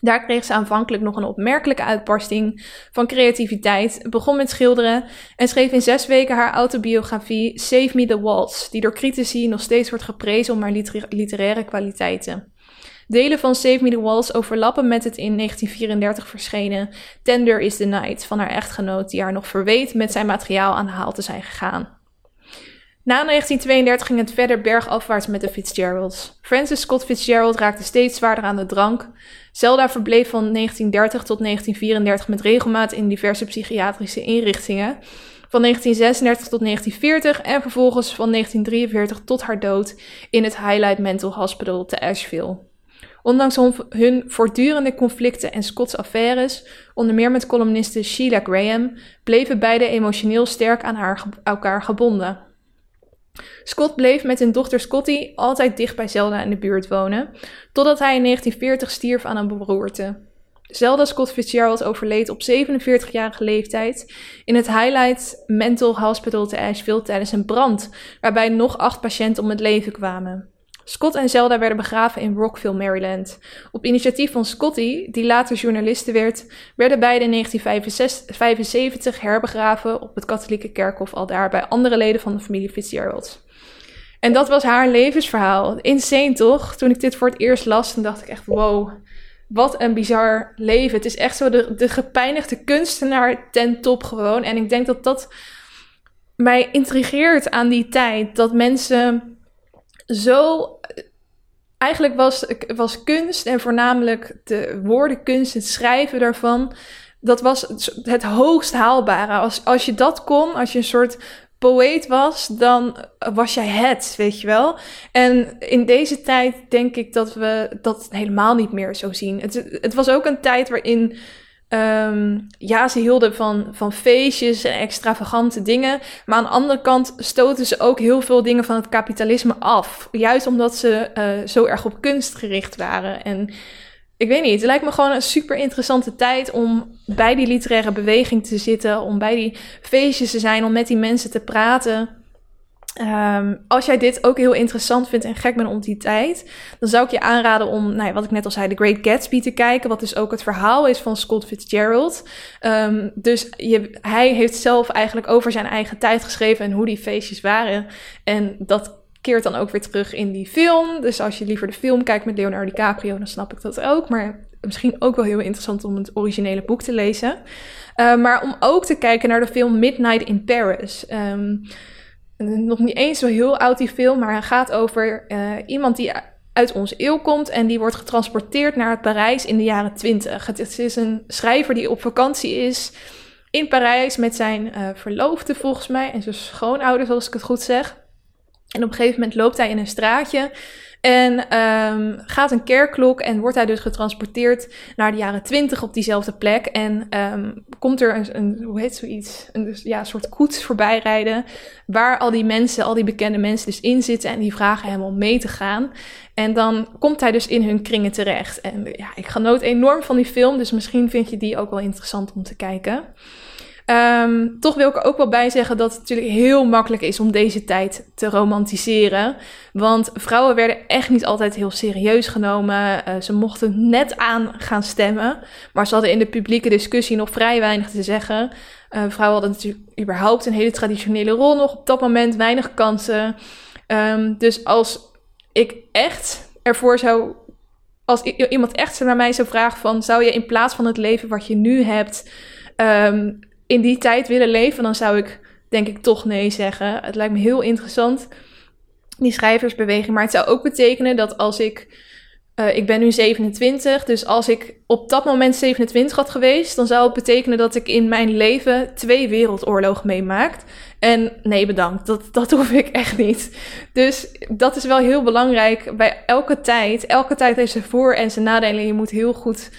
Daar kreeg ze aanvankelijk nog een opmerkelijke uitbarsting van creativiteit, begon met schilderen en schreef in zes weken haar autobiografie Save Me the Waltz, die door critici nog steeds wordt geprezen om haar literaire kwaliteiten. Delen van Save Me the Walls overlappen met het in 1934 verschenen Tender is the Night van haar echtgenoot, die haar nog verweet met zijn materiaal aan haal te zijn gegaan. Na 1932 ging het verder bergafwaarts met de Fitzgeralds. Francis Scott Fitzgerald raakte steeds zwaarder aan de drank. Zelda verbleef van 1930 tot 1934 met regelmaat in diverse psychiatrische inrichtingen. van 1936 tot 1940 en vervolgens van 1943 tot haar dood in het Highlight Mental Hospital te Asheville. Ondanks hun voortdurende conflicten en Scott's affaires, onder meer met columniste Sheila Graham, bleven beide emotioneel sterk aan elkaar gebonden. Scott bleef met hun dochter Scotty altijd dicht bij Zelda in de buurt wonen, totdat hij in 1940 stierf aan een beroerte. Zelda Scott Fitzgerald overleed op 47-jarige leeftijd in het Highlight Mental Hospital te Asheville tijdens een brand, waarbij nog acht patiënten om het leven kwamen. Scott en Zelda werden begraven in Rockville, Maryland. Op initiatief van Scotty, die later journaliste werd, werden beide in 1975 herbegraven op het katholieke kerkhof al daar bij andere leden van de familie Fitzgerald. En dat was haar levensverhaal. Insane toch? Toen ik dit voor het eerst las, dacht ik echt: wow, wat een bizar leven. Het is echt zo de, de gepijnigde kunstenaar ten top gewoon. En ik denk dat dat mij intrigeert aan die tijd. Dat mensen zo. Eigenlijk was, was kunst en voornamelijk de woordenkunst, het schrijven daarvan. Dat was het hoogst haalbare. Als, als je dat kon, als je een soort poëet was, dan was jij het, weet je wel. En in deze tijd denk ik dat we dat helemaal niet meer zo zien. Het, het was ook een tijd waarin Ehm, ja, ze hielden van, van feestjes en extravagante dingen. Maar aan de andere kant stoten ze ook heel veel dingen van het kapitalisme af. Juist omdat ze uh, zo erg op kunst gericht waren. En ik weet niet, het lijkt me gewoon een super interessante tijd om bij die literaire beweging te zitten. Om bij die feestjes te zijn, om met die mensen te praten. Um, als jij dit ook heel interessant vindt en gek bent om die tijd, dan zou ik je aanraden om, nou ja, wat ik net al zei, The Great Gatsby te kijken, wat dus ook het verhaal is van Scott Fitzgerald. Um, dus je, hij heeft zelf eigenlijk over zijn eigen tijd geschreven en hoe die feestjes waren. En dat keert dan ook weer terug in die film. Dus als je liever de film kijkt met Leonardo DiCaprio, dan snap ik dat ook. Maar misschien ook wel heel interessant om het originele boek te lezen. Uh, maar om ook te kijken naar de film Midnight in Paris. Um, nog niet eens zo heel oud die film, maar hij gaat over uh, iemand die uit onze eeuw komt en die wordt getransporteerd naar Parijs in de jaren 20. Het is een schrijver die op vakantie is in Parijs met zijn uh, verloofde volgens mij en zijn schoonouders als ik het goed zeg. En op een gegeven moment loopt hij in een straatje en um, gaat een kerkklok en wordt hij dus getransporteerd naar de jaren twintig op diezelfde plek. En um, komt er een, een, hoe heet zoiets, een dus, ja, soort koets voorbij rijden. Waar al die mensen, al die bekende mensen dus in zitten. En die vragen hem om mee te gaan. En dan komt hij dus in hun kringen terecht. En ja, ik genoot enorm van die film. Dus misschien vind je die ook wel interessant om te kijken. Um, toch wil ik er ook wel bij zeggen dat het natuurlijk heel makkelijk is om deze tijd te romantiseren. Want vrouwen werden echt niet altijd heel serieus genomen. Uh, ze mochten net aan gaan stemmen. Maar ze hadden in de publieke discussie nog vrij weinig te zeggen. Uh, vrouwen hadden natuurlijk überhaupt een hele traditionele rol nog op dat moment. Weinig kansen. Um, dus als ik echt ervoor zou als iemand echt naar mij zou vragen van... zou je in plaats van het leven wat je nu hebt... Um, in die tijd willen leven, dan zou ik denk ik toch nee zeggen. Het lijkt me heel interessant, die schrijversbeweging. Maar het zou ook betekenen dat als ik. Uh, ik ben nu 27, dus als ik op dat moment 27 had geweest, dan zou het betekenen dat ik in mijn leven twee wereldoorlogen meemaakt. En nee, bedankt, dat, dat hoef ik echt niet. Dus dat is wel heel belangrijk bij elke tijd. Elke tijd heeft zijn voor- en zijn nadelen. Je moet heel goed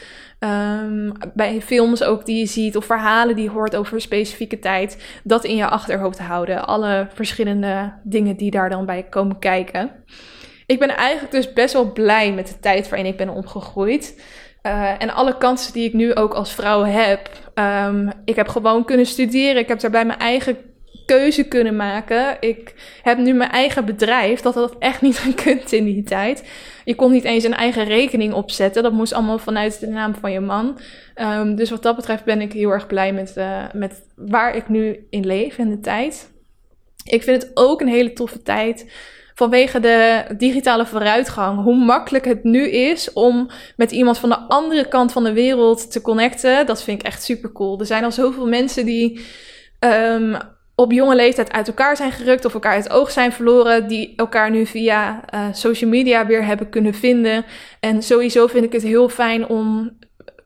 Um, bij films ook die je ziet of verhalen die je hoort over een specifieke tijd, dat in je achterhoofd houden. Alle verschillende dingen die daar dan bij komen kijken. Ik ben eigenlijk dus best wel blij met de tijd waarin ik ben opgegroeid. Uh, en alle kansen die ik nu ook als vrouw heb. Um, ik heb gewoon kunnen studeren. Ik heb daarbij mijn eigen keuze kunnen maken. Ik heb nu mijn eigen bedrijf. Dat had echt niet gekund in die tijd. Je kon niet eens een eigen rekening opzetten. Dat moest allemaal vanuit de naam van je man. Um, dus wat dat betreft ben ik heel erg blij met, uh, met waar ik nu in leef en de tijd. Ik vind het ook een hele toffe tijd vanwege de digitale vooruitgang. Hoe makkelijk het nu is om met iemand van de andere kant van de wereld te connecten. Dat vind ik echt super cool. Er zijn al zoveel mensen die um, op jonge leeftijd uit elkaar zijn gerukt of elkaar het oog zijn verloren, die elkaar nu via uh, social media weer hebben kunnen vinden. En sowieso vind ik het heel fijn om.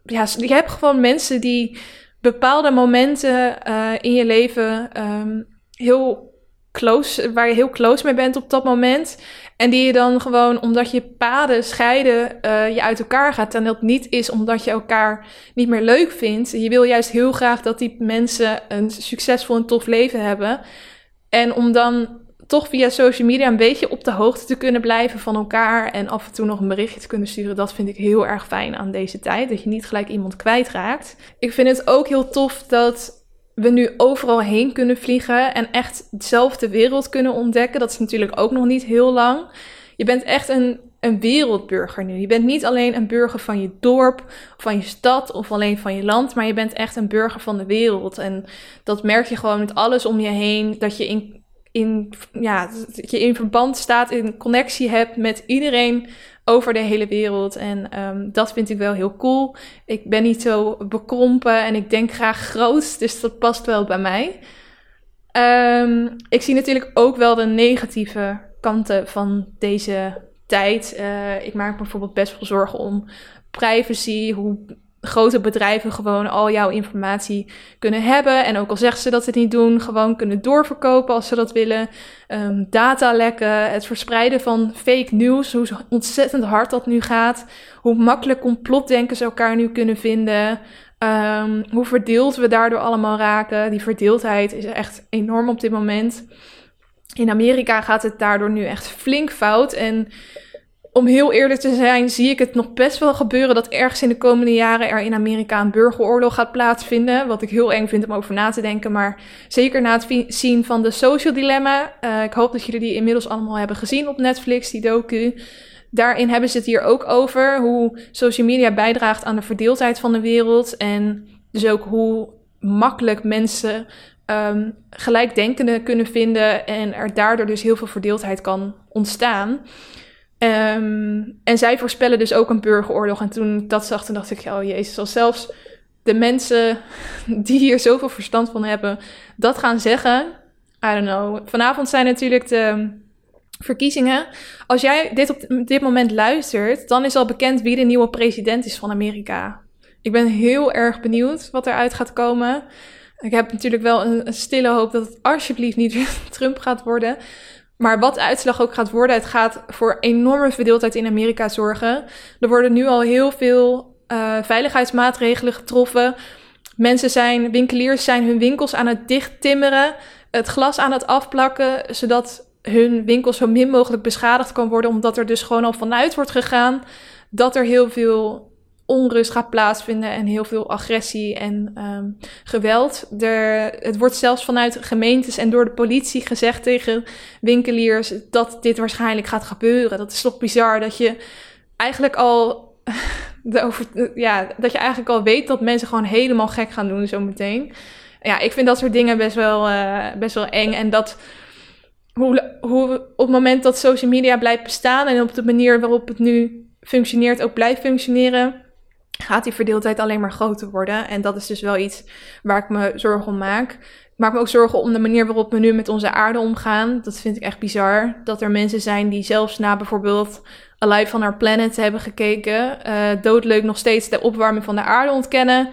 Ja, je hebt gewoon mensen die bepaalde momenten uh, in je leven um, heel close, waar je heel close mee bent op dat moment. En die je dan gewoon, omdat je paden scheiden, uh, je uit elkaar gaat. En dat niet is omdat je elkaar niet meer leuk vindt. Je wil juist heel graag dat die mensen een succesvol en tof leven hebben. En om dan toch via social media een beetje op de hoogte te kunnen blijven van elkaar en af en toe nog een berichtje te kunnen sturen, dat vind ik heel erg fijn aan deze tijd. Dat je niet gelijk iemand kwijtraakt. Ik vind het ook heel tof dat we nu overal heen kunnen vliegen en echt dezelfde wereld kunnen ontdekken. Dat is natuurlijk ook nog niet heel lang. Je bent echt een, een wereldburger nu. Je bent niet alleen een burger van je dorp, van je stad of alleen van je land, maar je bent echt een burger van de wereld. En dat merk je gewoon met alles om je heen. Dat je in in, ja, dat je in verband staat, in connectie hebt met iedereen over de hele wereld. En um, dat vind ik wel heel cool. Ik ben niet zo bekrompen en ik denk graag groot, dus dat past wel bij mij. Um, ik zie natuurlijk ook wel de negatieve kanten van deze tijd. Uh, ik maak me bijvoorbeeld best wel zorgen om privacy, hoe grote bedrijven gewoon al jouw informatie kunnen hebben. En ook al zeggen ze dat ze het niet doen, gewoon kunnen doorverkopen als ze dat willen. Um, datalekken, het verspreiden van fake news, hoe ontzettend hard dat nu gaat. Hoe makkelijk complotdenkers elkaar nu kunnen vinden. Um, hoe verdeeld we daardoor allemaal raken. Die verdeeldheid is echt enorm op dit moment. In Amerika gaat het daardoor nu echt flink fout. En om heel eerlijk te zijn, zie ik het nog best wel gebeuren dat ergens in de komende jaren er in Amerika een burgeroorlog gaat plaatsvinden. Wat ik heel eng vind om over na te denken. Maar zeker na het zien van de Social Dilemma. Uh, ik hoop dat jullie die inmiddels allemaal hebben gezien op Netflix, die docu. Daarin hebben ze het hier ook over hoe social media bijdraagt aan de verdeeldheid van de wereld. En dus ook hoe makkelijk mensen um, gelijkdenkenden kunnen vinden. En er daardoor dus heel veel verdeeldheid kan ontstaan. Um, en zij voorspellen dus ook een burgeroorlog. En toen ik dat zag, toen dacht ik, oh jezus, als zelfs de mensen die hier zoveel verstand van hebben, dat gaan zeggen. I don't know. Vanavond zijn natuurlijk de verkiezingen. Als jij dit op dit moment luistert, dan is al bekend wie de nieuwe president is van Amerika. Ik ben heel erg benieuwd wat eruit gaat komen. Ik heb natuurlijk wel een, een stille hoop dat het alsjeblieft niet Trump gaat worden. Maar wat uitslag ook gaat worden, het gaat voor enorme verdeeldheid in Amerika zorgen. Er worden nu al heel veel uh, veiligheidsmaatregelen getroffen. Mensen zijn, winkeliers zijn hun winkels aan het dichttimmeren, het glas aan het afplakken, zodat hun winkel zo min mogelijk beschadigd kan worden, omdat er dus gewoon al vanuit wordt gegaan dat er heel veel onrust gaat plaatsvinden en heel veel agressie en um, geweld. Er, het wordt zelfs vanuit gemeentes en door de politie gezegd tegen winkeliers dat dit waarschijnlijk gaat gebeuren. Dat is toch bizar dat je eigenlijk al. Over, ja, dat je eigenlijk al weet dat mensen gewoon helemaal gek gaan doen zometeen. Ja, ik vind dat soort dingen best wel, uh, best wel eng. En dat hoe, hoe op het moment dat social media blijft bestaan en op de manier waarop het nu functioneert ook blijft functioneren, gaat die verdeeldheid alleen maar groter worden. En dat is dus wel iets waar ik me zorgen om maak. Ik maak me ook zorgen om de manier waarop we nu met onze aarde omgaan. Dat vind ik echt bizar. Dat er mensen zijn die zelfs na bijvoorbeeld Alive on Our Planet hebben gekeken, uh, doodleuk nog steeds de opwarming van de aarde ontkennen.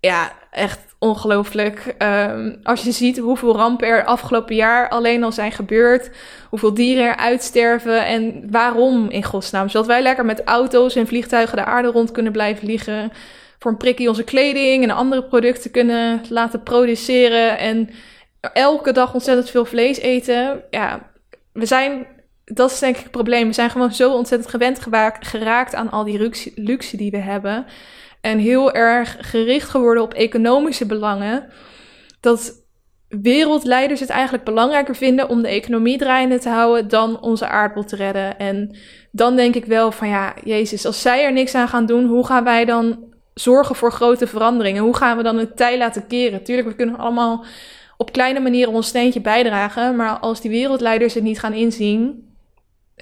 Ja, echt ongelooflijk. Um, als je ziet hoeveel rampen er afgelopen jaar alleen al zijn gebeurd. Hoeveel dieren er uitsterven en waarom in godsnaam. Zodat wij lekker met auto's en vliegtuigen de aarde rond kunnen blijven vliegen. Voor een prikkie onze kleding en andere producten kunnen laten produceren. En elke dag ontzettend veel vlees eten. Ja, we zijn dat is denk ik het probleem. We zijn gewoon zo ontzettend gewend geraakt aan al die luxe die we hebben en heel erg gericht geworden op economische belangen. Dat wereldleiders het eigenlijk belangrijker vinden om de economie draaiende te houden dan onze aardbol te redden. En dan denk ik wel van ja, Jezus, als zij er niks aan gaan doen, hoe gaan wij dan zorgen voor grote veranderingen? Hoe gaan we dan het tij laten keren? Tuurlijk, we kunnen allemaal op kleine manieren ons steentje bijdragen, maar als die wereldleiders het niet gaan inzien,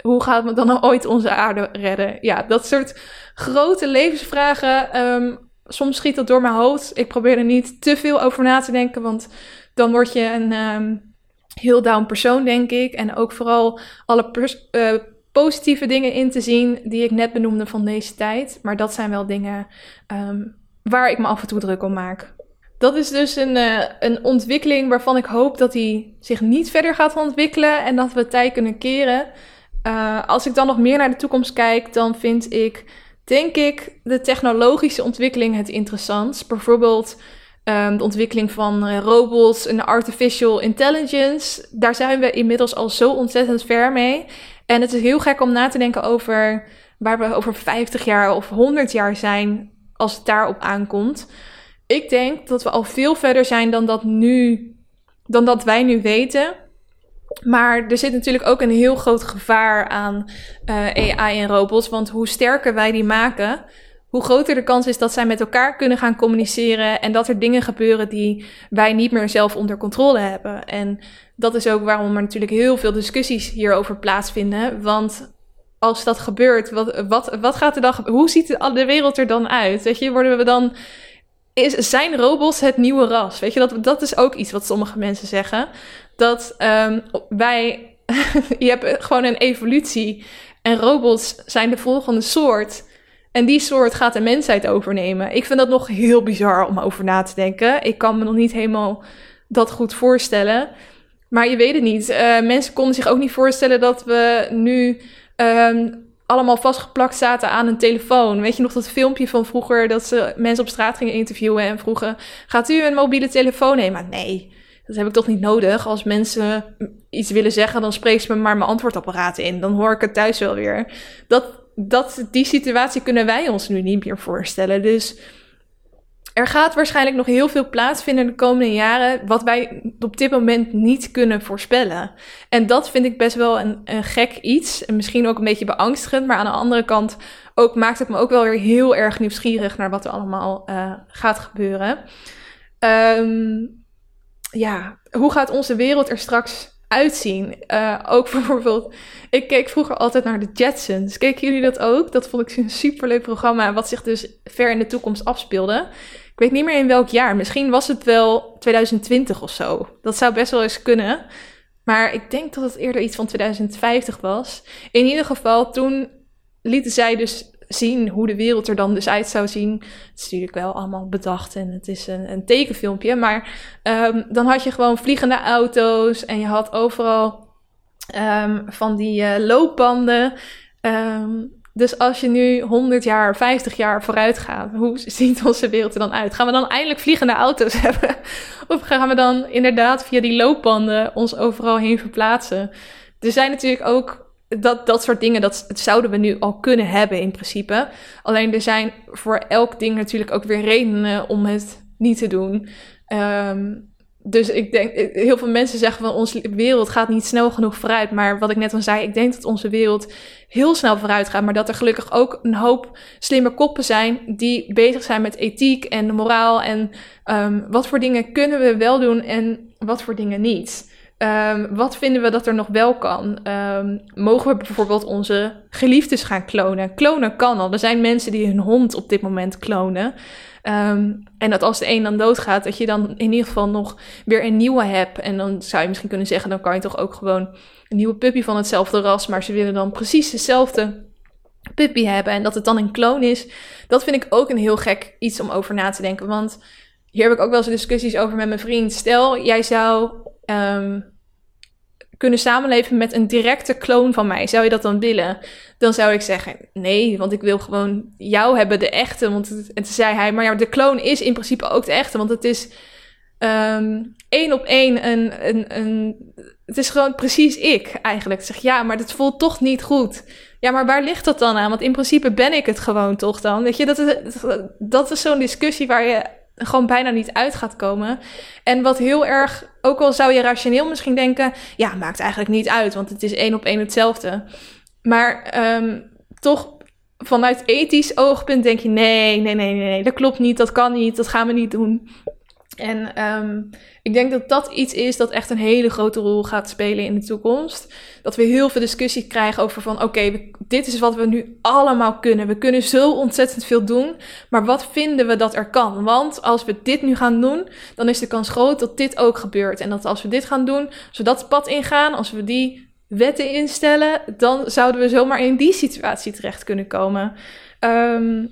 hoe gaat we dan ooit onze aarde redden? Ja, dat soort grote levensvragen. Um, soms schiet dat door mijn hoofd. Ik probeer er niet te veel over na te denken, want dan word je een um, heel down persoon, denk ik. En ook vooral alle uh, positieve dingen in te zien die ik net benoemde van deze tijd. Maar dat zijn wel dingen um, waar ik me af en toe druk om maak. dat is dus een, uh, een ontwikkeling waarvan ik hoop dat die zich niet verder gaat ontwikkelen en dat we het tijd kunnen keren. Uh, als ik dan nog meer naar de toekomst kijk, dan vind ik, denk ik, de technologische ontwikkeling het interessantst. Bijvoorbeeld um, de ontwikkeling van uh, robots en artificial intelligence. Daar zijn we inmiddels al zo ontzettend ver mee. En het is heel gek om na te denken over waar we over 50 jaar of 100 jaar zijn als het daarop aankomt. Ik denk dat we al veel verder zijn dan dat, nu, dan dat wij nu weten. Maar er zit natuurlijk ook een heel groot gevaar aan eh, AI en robots. Want hoe sterker wij die maken, hoe groter de kans is dat zij met elkaar kunnen gaan communiceren. En dat er dingen gebeuren die wij niet meer zelf onder controle hebben. En dat is ook waarom er natuurlijk heel veel discussies hierover plaatsvinden. Want als dat gebeurt, wat, wat, wat gaat er dan Hoe ziet de wereld er dan uit? Weet je, worden we dan. Is, zijn robots het nieuwe ras? Weet je, dat, dat is ook iets wat sommige mensen zeggen. Dat um, wij. je hebt gewoon een evolutie. En robots zijn de volgende soort. En die soort gaat de mensheid overnemen. Ik vind dat nog heel bizar om over na te denken. Ik kan me nog niet helemaal dat goed voorstellen. Maar je weet het niet. Uh, mensen konden zich ook niet voorstellen dat we nu um, allemaal vastgeplakt zaten aan een telefoon. Weet je nog dat filmpje van vroeger dat ze mensen op straat gingen interviewen en vroegen: Gaat u een mobiele telefoon nemen? Nee, dat heb ik toch niet nodig. Als mensen iets willen zeggen, dan spreek ze me maar mijn antwoordapparaat in. Dan hoor ik het thuis wel weer. Dat, dat, die situatie kunnen wij ons nu niet meer voorstellen. Dus er gaat waarschijnlijk nog heel veel plaatsvinden in de komende jaren, wat wij op dit moment niet kunnen voorspellen. En dat vind ik best wel een, een gek iets. En misschien ook een beetje beangstigend, maar aan de andere kant ook, maakt het me ook wel weer heel erg nieuwsgierig naar wat er allemaal uh, gaat gebeuren. Um, ja, hoe gaat onze wereld er straks uitzien. Uh, ook bijvoorbeeld, ik keek vroeger altijd naar de Jetsons. Keken jullie dat ook? Dat vond ik een superleuk programma, wat zich dus ver in de toekomst afspeelde. Ik weet niet meer in welk jaar. Misschien was het wel 2020 of zo. Dat zou best wel eens kunnen. Maar ik denk dat het eerder iets van 2050 was. In ieder geval, toen lieten zij dus zien hoe de wereld er dan dus uit zou zien. Het is natuurlijk wel allemaal bedacht en het is een, een tekenfilmpje. Maar um, dan had je gewoon vliegende auto's en je had overal um, van die uh, loopbanden. Um, dus als je nu 100 jaar, 50 jaar vooruit gaat, hoe ziet onze wereld er dan uit? Gaan we dan eindelijk vliegende auto's hebben? Of gaan we dan inderdaad via die loopbanden ons overal heen verplaatsen? Er zijn natuurlijk ook dat, dat soort dingen, dat, zouden we nu al kunnen hebben in principe. Alleen er zijn voor elk ding natuurlijk ook weer redenen om het niet te doen. Um, dus ik denk, heel veel mensen zeggen van onze wereld gaat niet snel genoeg vooruit. Maar wat ik net al zei, ik denk dat onze wereld heel snel vooruit gaat. Maar dat er gelukkig ook een hoop slimme koppen zijn die bezig zijn met ethiek en moraal. En um, wat voor dingen kunnen we wel doen en wat voor dingen niet. Um, wat vinden we dat er nog wel kan? Um, mogen we bijvoorbeeld onze geliefdes gaan klonen? Klonen kan al. Er zijn mensen die hun hond op dit moment klonen. Um, en dat als de een dan doodgaat, dat je dan in ieder geval nog weer een nieuwe hebt. En dan zou je misschien kunnen zeggen, dan kan je toch ook gewoon een nieuwe puppy van hetzelfde ras, maar ze willen dan precies dezelfde puppy hebben en dat het dan een kloon is. Dat vind ik ook een heel gek iets om over na te denken. Want hier heb ik ook wel eens discussies over met mijn vriend. Stel, jij zou um, kunnen samenleven met een directe kloon van mij. Zou je dat dan willen? Dan zou ik zeggen, nee, want ik wil gewoon jou hebben, de echte. Want het, en toen zei hij, maar ja, de kloon is in principe ook de echte. Want het is um, één op één een, een, een... Het is gewoon precies ik eigenlijk. Ik zeg, ja, maar dat voelt toch niet goed. Ja, maar waar ligt dat dan aan? Want in principe ben ik het gewoon toch dan. Weet je, dat is, dat is zo'n discussie waar je gewoon bijna niet uit gaat komen. En wat heel erg, ook al zou je rationeel misschien denken, ja, maakt eigenlijk niet uit, want het is één op één hetzelfde. Maar um, toch vanuit ethisch oogpunt denk je, nee, nee, nee, nee, dat klopt niet, dat kan niet, dat gaan we niet doen. En um, ik denk dat dat iets is dat echt een hele grote rol gaat spelen in de toekomst. Dat we heel veel discussie krijgen over van oké, dit is wat we nu allemaal kunnen. We kunnen zo ontzettend veel doen, maar wat vinden we dat er kan? Want als we dit nu gaan doen, dan is de kans groot dat dit ook gebeurt. En dat als we dit gaan doen, als we dat pad ingaan, als we die wetten instellen, dan zouden we zomaar in die situatie terecht kunnen komen. Um,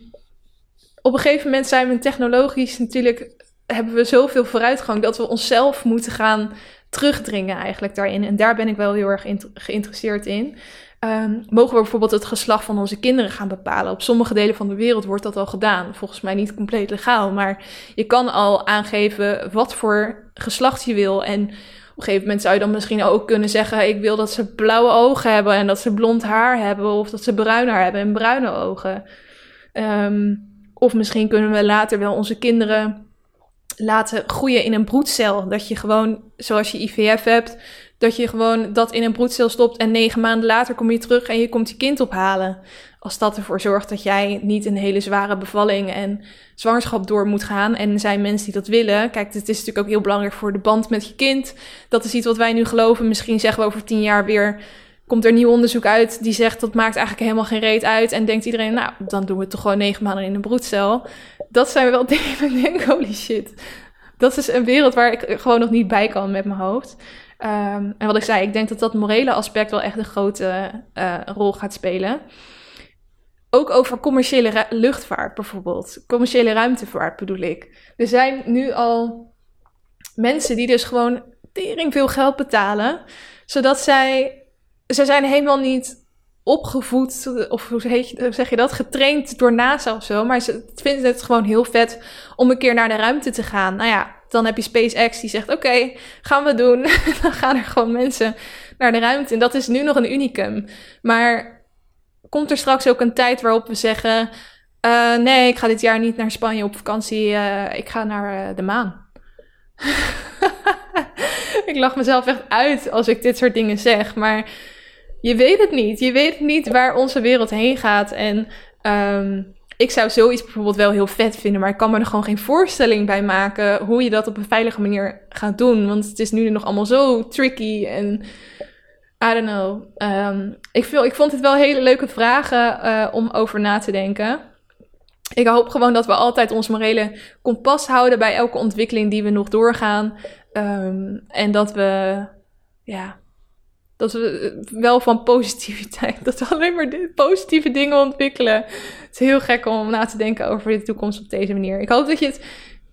op een gegeven moment zijn we technologisch natuurlijk hebben we zoveel vooruitgang dat we onszelf moeten gaan terugdringen eigenlijk daarin. En daar ben ik wel heel erg geïnteresseerd in. Um, mogen we bijvoorbeeld het geslacht van onze kinderen gaan bepalen? Op sommige delen van de wereld wordt dat al gedaan. Volgens mij niet compleet legaal, maar je kan al aangeven wat voor geslacht je wil. En op een gegeven moment zou je dan misschien ook kunnen zeggen: Ik wil dat ze blauwe ogen hebben en dat ze blond haar hebben, of dat ze bruin haar hebben en bruine ogen. Um, of misschien kunnen we later wel onze kinderen laten groeien in een broedcel. Dat je gewoon, zoals je IVF hebt, dat je gewoon dat in een broedcel stopt en negen maanden later kom je terug en je komt je kind ophalen. Als dat ervoor zorgt dat jij niet een hele zware bevalling en zwangerschap door moet gaan. En er zijn mensen die dat willen. Kijk, het is natuurlijk ook heel belangrijk voor de band met je kind. Dat is iets wat wij nu geloven. Misschien zeggen we over tien jaar weer komt er nieuw onderzoek uit die zegt dat maakt eigenlijk helemaal geen reet uit. En denkt iedereen, nou, dan doen we het toch gewoon negen maanden in een broedcel. Dat zijn wel dingen ik denk, holy shit. Dat is een wereld waar ik gewoon nog niet bij kan met mijn hoofd. Um, en wat ik zei, ik denk dat dat morele aspect wel echt een grote uh, rol gaat spelen. Ook over commerciële luchtvaart bijvoorbeeld. Commerciële ruimtevaart bedoel ik. Er zijn nu al mensen die dus gewoon tering veel geld betalen. Zodat zij ze zijn helemaal niet opgevoed, of hoe zeg je dat, getraind door NASA of zo. Maar ze vinden het gewoon heel vet om een keer naar de ruimte te gaan. Nou ja, dan heb je SpaceX die zegt: Oké, gaan we doen. dan gaan er gewoon mensen naar de ruimte. En dat is nu nog een unicum. Maar komt er straks ook een tijd waarop we zeggen: uh, Nee, ik ga dit jaar niet naar Spanje op vakantie. Uh, ik ga naar uh, de maan. ik lach mezelf echt uit als ik dit soort dingen zeg. Maar je weet het niet. Je weet niet waar onze wereld heen gaat. En um, ik zou zoiets bijvoorbeeld wel heel vet vinden, maar ik kan me er gewoon geen voorstelling bij maken hoe je dat op een veilige manier gaat doen. Want het is nu nog allemaal zo tricky en I don't know. Um, ik, ik vond het wel hele leuke vragen uh, om over na te denken. Ik hoop gewoon dat we altijd ons morele kompas houden bij elke ontwikkeling die we nog doorgaan. Um, en dat we, ja, dat we wel van positiviteit, dat we alleen maar positieve dingen ontwikkelen. Het is heel gek om na te denken over de toekomst op deze manier. Ik hoop dat je het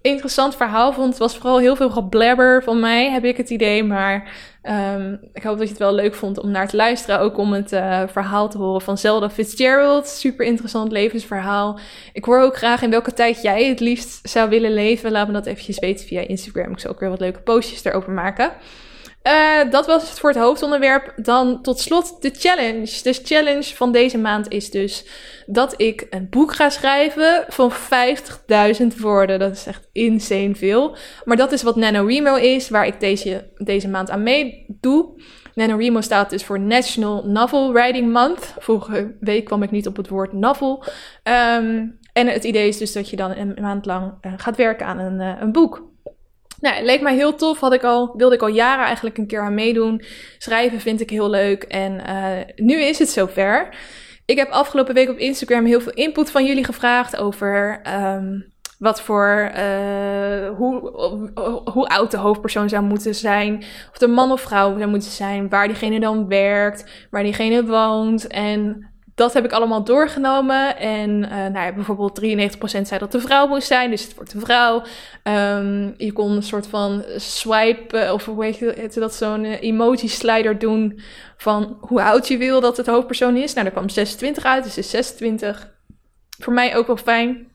interessant verhaal vond. Het was vooral heel veel geblabber van mij, heb ik het idee. Maar um, ik hoop dat je het wel leuk vond om naar te luisteren. Ook om het uh, verhaal te horen van Zelda Fitzgerald. Super interessant levensverhaal. Ik hoor ook graag in welke tijd jij het liefst zou willen leven. Laat me dat eventjes weten via Instagram. Ik zal ook weer wat leuke postjes erover maken. Uh, dat was het voor het hoofdonderwerp. Dan tot slot de challenge. De challenge van deze maand is dus dat ik een boek ga schrijven van 50.000 woorden. Dat is echt insane veel. Maar dat is wat NaNoWriMo is, waar ik deze, deze maand aan meedoe. NaNoWriMo staat dus voor National Novel Writing Month. Vorige week kwam ik niet op het woord novel. Um, en het idee is dus dat je dan een maand lang uh, gaat werken aan een, uh, een boek. Nou, leek mij heel tof. Had ik al, wilde ik al jaren eigenlijk een keer aan meedoen. Schrijven vind ik heel leuk. En uh, nu is het zover. Ik heb afgelopen week op Instagram heel veel input van jullie gevraagd over um, wat voor, uh, hoe, hoe oud de hoofdpersoon zou moeten zijn. Of de man of vrouw zou moeten zijn. Waar diegene dan werkt. Waar diegene woont. En dat heb ik allemaal doorgenomen. En uh, nou ja, bijvoorbeeld 93% zei dat de vrouw moest zijn, dus het wordt een vrouw. Um, je kon een soort van swipe, of hoe heet dat, zo'n uh, emoji slider doen van hoe oud je wil dat het hoofdpersoon is. Nou, daar kwam 26 uit, dus is 26. Voor mij ook wel fijn,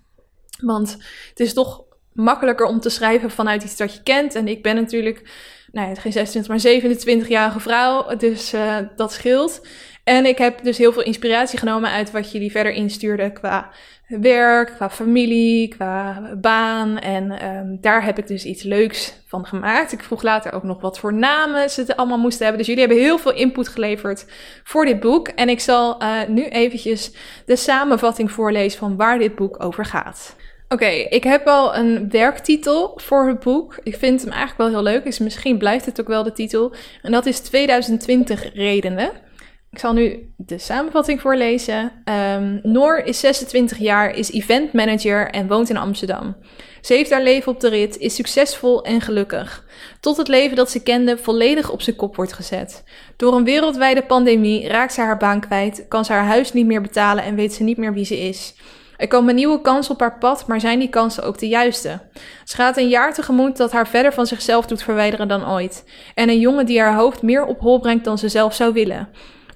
want het is toch makkelijker om te schrijven vanuit iets dat je kent. En ik ben natuurlijk, nou ja, geen 26, maar 27-jarige vrouw, dus dat scheelt. En ik heb dus heel veel inspiratie genomen uit wat jullie verder instuurden qua werk, qua familie, qua baan. En um, daar heb ik dus iets leuks van gemaakt. Ik vroeg later ook nog wat voor namen ze het allemaal moesten hebben. Dus jullie hebben heel veel input geleverd voor dit boek. En ik zal uh, nu eventjes de samenvatting voorlezen van waar dit boek over gaat. Oké, ik heb al een werktitel voor het boek. Ik vind hem eigenlijk wel heel leuk, dus misschien blijft het ook wel de titel. En dat is 2020 redenen. Ik zal nu de samenvatting voorlezen. Um, Noor is 26 jaar, is event manager en woont in Amsterdam. Ze heeft haar leven op de rit, is succesvol en gelukkig. Tot het leven dat ze kende volledig op zijn kop wordt gezet. Door een wereldwijde pandemie raakt ze haar baan kwijt, kan ze haar huis niet meer betalen en weet ze niet meer wie ze is. Er komen nieuwe kansen op haar pad, maar zijn die kansen ook de juiste? Ze gaat een jaar tegemoet dat haar verder van zichzelf doet verwijderen dan ooit. En een jongen die haar hoofd meer op hol brengt dan ze zelf zou willen.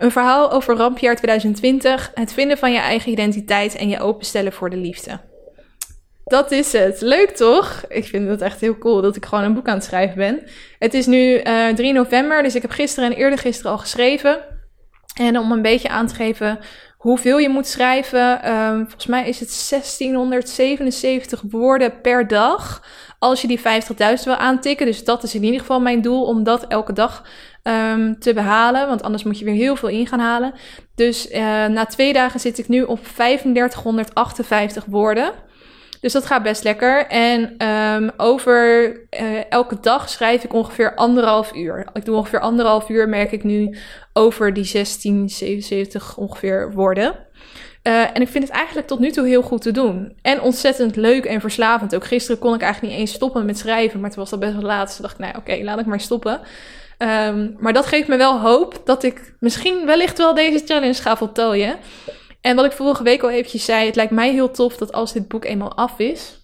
Een verhaal over rampjaar 2020, het vinden van je eigen identiteit en je openstellen voor de liefde. Dat is het. Leuk toch? Ik vind het echt heel cool dat ik gewoon een boek aan het schrijven ben. Het is nu uh, eh, 3 november, dus ik heb gisteren en eerder gisteren al geschreven. En om een beetje aan te geven hoeveel je moet schrijven, um, volgens mij is het 1677 woorden per dag. Als je die 50.000 wil aantikken. Dus dat is in ieder geval mijn doel om dat elke dag um, te behalen. Want anders moet je weer heel veel in gaan halen. Dus uh, na twee dagen zit ik nu op 3558 woorden. Dus dat gaat best lekker. En um, over uh, elke dag schrijf ik ongeveer anderhalf uur. Ik doe ongeveer anderhalf uur, merk ik nu, over die 16, 77 ongeveer woorden. Uh, en ik vind het eigenlijk tot nu toe heel goed te doen. En ontzettend leuk en verslavend. Ook gisteren kon ik eigenlijk niet eens stoppen met schrijven. Maar toen was dat best wel laat. Dus dacht ik, nou oké, laat ik maar stoppen. Um, maar dat geeft me wel hoop dat ik misschien wellicht wel deze challenge ga voltooien. En wat ik vorige week al eventjes zei, het lijkt mij heel tof dat als dit boek eenmaal af is,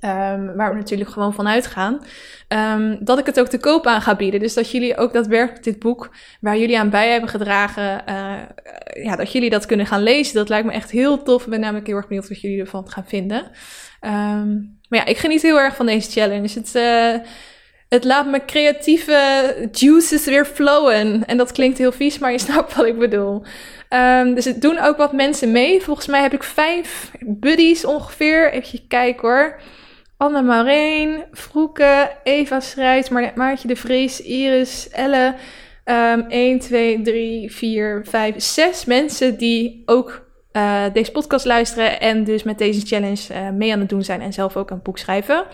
um, waar we natuurlijk gewoon van uitgaan, um, dat ik het ook te koop aan ga bieden. Dus dat jullie ook daadwerkelijk dit boek, waar jullie aan bij hebben gedragen, uh, ja, dat jullie dat kunnen gaan lezen. Dat lijkt me echt heel tof. Ik ben namelijk heel erg benieuwd wat jullie ervan gaan vinden. Maar ja, ik geniet heel erg van deze challenge. Het, uh, het laat mijn creatieve juices weer flowen. En dat klinkt heel vies, maar je snapt wat ik bedoel. Um, dus het doen ook wat mensen mee. Volgens mij heb ik vijf buddies ongeveer. Even kijken hoor. Anne Marijn, Vroeke, Eva Schrijs, Maartje de Vries, Iris, Elle. Um, 1, 2, 3, 4, 5, 6 mensen die ook uh, deze podcast luisteren en dus met deze challenge uh, mee aan het doen zijn en zelf ook een boek schrijven.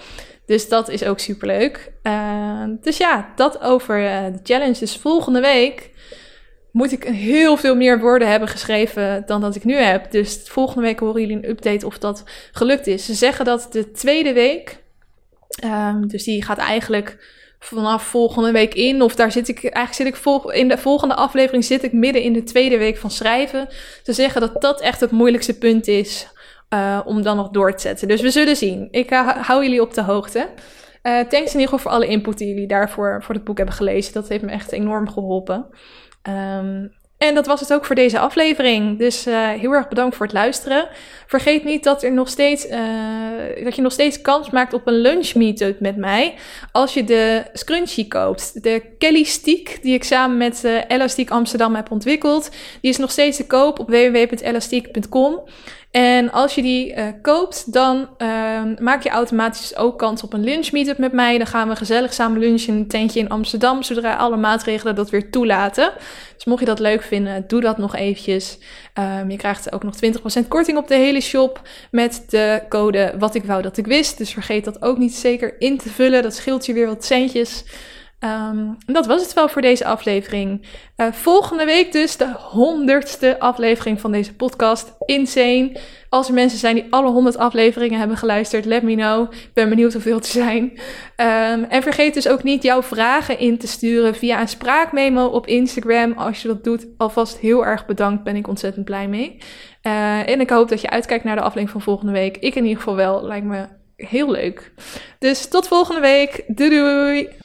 Dus dat is ook superleuk. Uh, dus ja, dat over de challenge. Dus volgende week moet ik heel veel meer woorden hebben geschreven dan dat ik nu heb. Dus volgende week horen jullie een update of dat gelukt is. Ze zeggen dat de tweede week, um, dus die gaat eigenlijk vanaf volgende week in, of daar zit ik, eigenlijk zit ik in de volgende aflevering zit ik midden in de tweede week van schrijven. Ze zeggen dat dat echt het moeilijkste punt is uh, om dan nog door te zetten. Dus we zullen zien. Ik uh, hou jullie op de hoogte. Uh, thanks in ieder geval voor alle input die jullie daarvoor voor het boek hebben gelezen. Dat heeft me echt enorm geholpen. Um, en dat was het ook voor deze aflevering. Dus heel erg bedankt voor het luisteren. Vergeet niet dat, er nog steeds, dat je nog steeds kans maakt op een lunch meetup met mij. Als je de scrunchie koopt. De Kelly Stiek, die ik samen met uh, Elastiek Amsterdam heb ontwikkeld. Die is nog steeds te koop op www.elastiek.com. En als je die uh, koopt, dan uh, maak je automatisch ook kans op een lunch meetup met mij. Dan gaan we gezellig samen lunchen in een tentje in Amsterdam, zodra alle maatregelen dat weer toelaten. Dus mocht je dat leuk vinden, doe dat nog eventjes. Um, je krijgt ook nog 20% korting op de hele shop met de code wat ik wou dat ik wist. Dus vergeet dat ook niet zeker in te vullen. Dat scheelt je weer wat centjes. Um, dat was het wel voor deze aflevering. Uh, volgende week dus de honderdste aflevering van deze podcast. Insane. Als er mensen zijn die alle honderd afleveringen hebben geluisterd, let me know. Ik ben benieuwd hoeveel te zijn. Um, en vergeet dus ook niet jouw vragen in te sturen via een spraakmemo op Instagram. Als je dat doet, alvast heel erg bedankt. Ben ik ontzettend blij mee. Uh, en ik hoop dat je uitkijkt naar de aflevering van volgende week. Ik in ieder geval wel. Lijkt me heel leuk. Dus tot volgende week. Doei doei.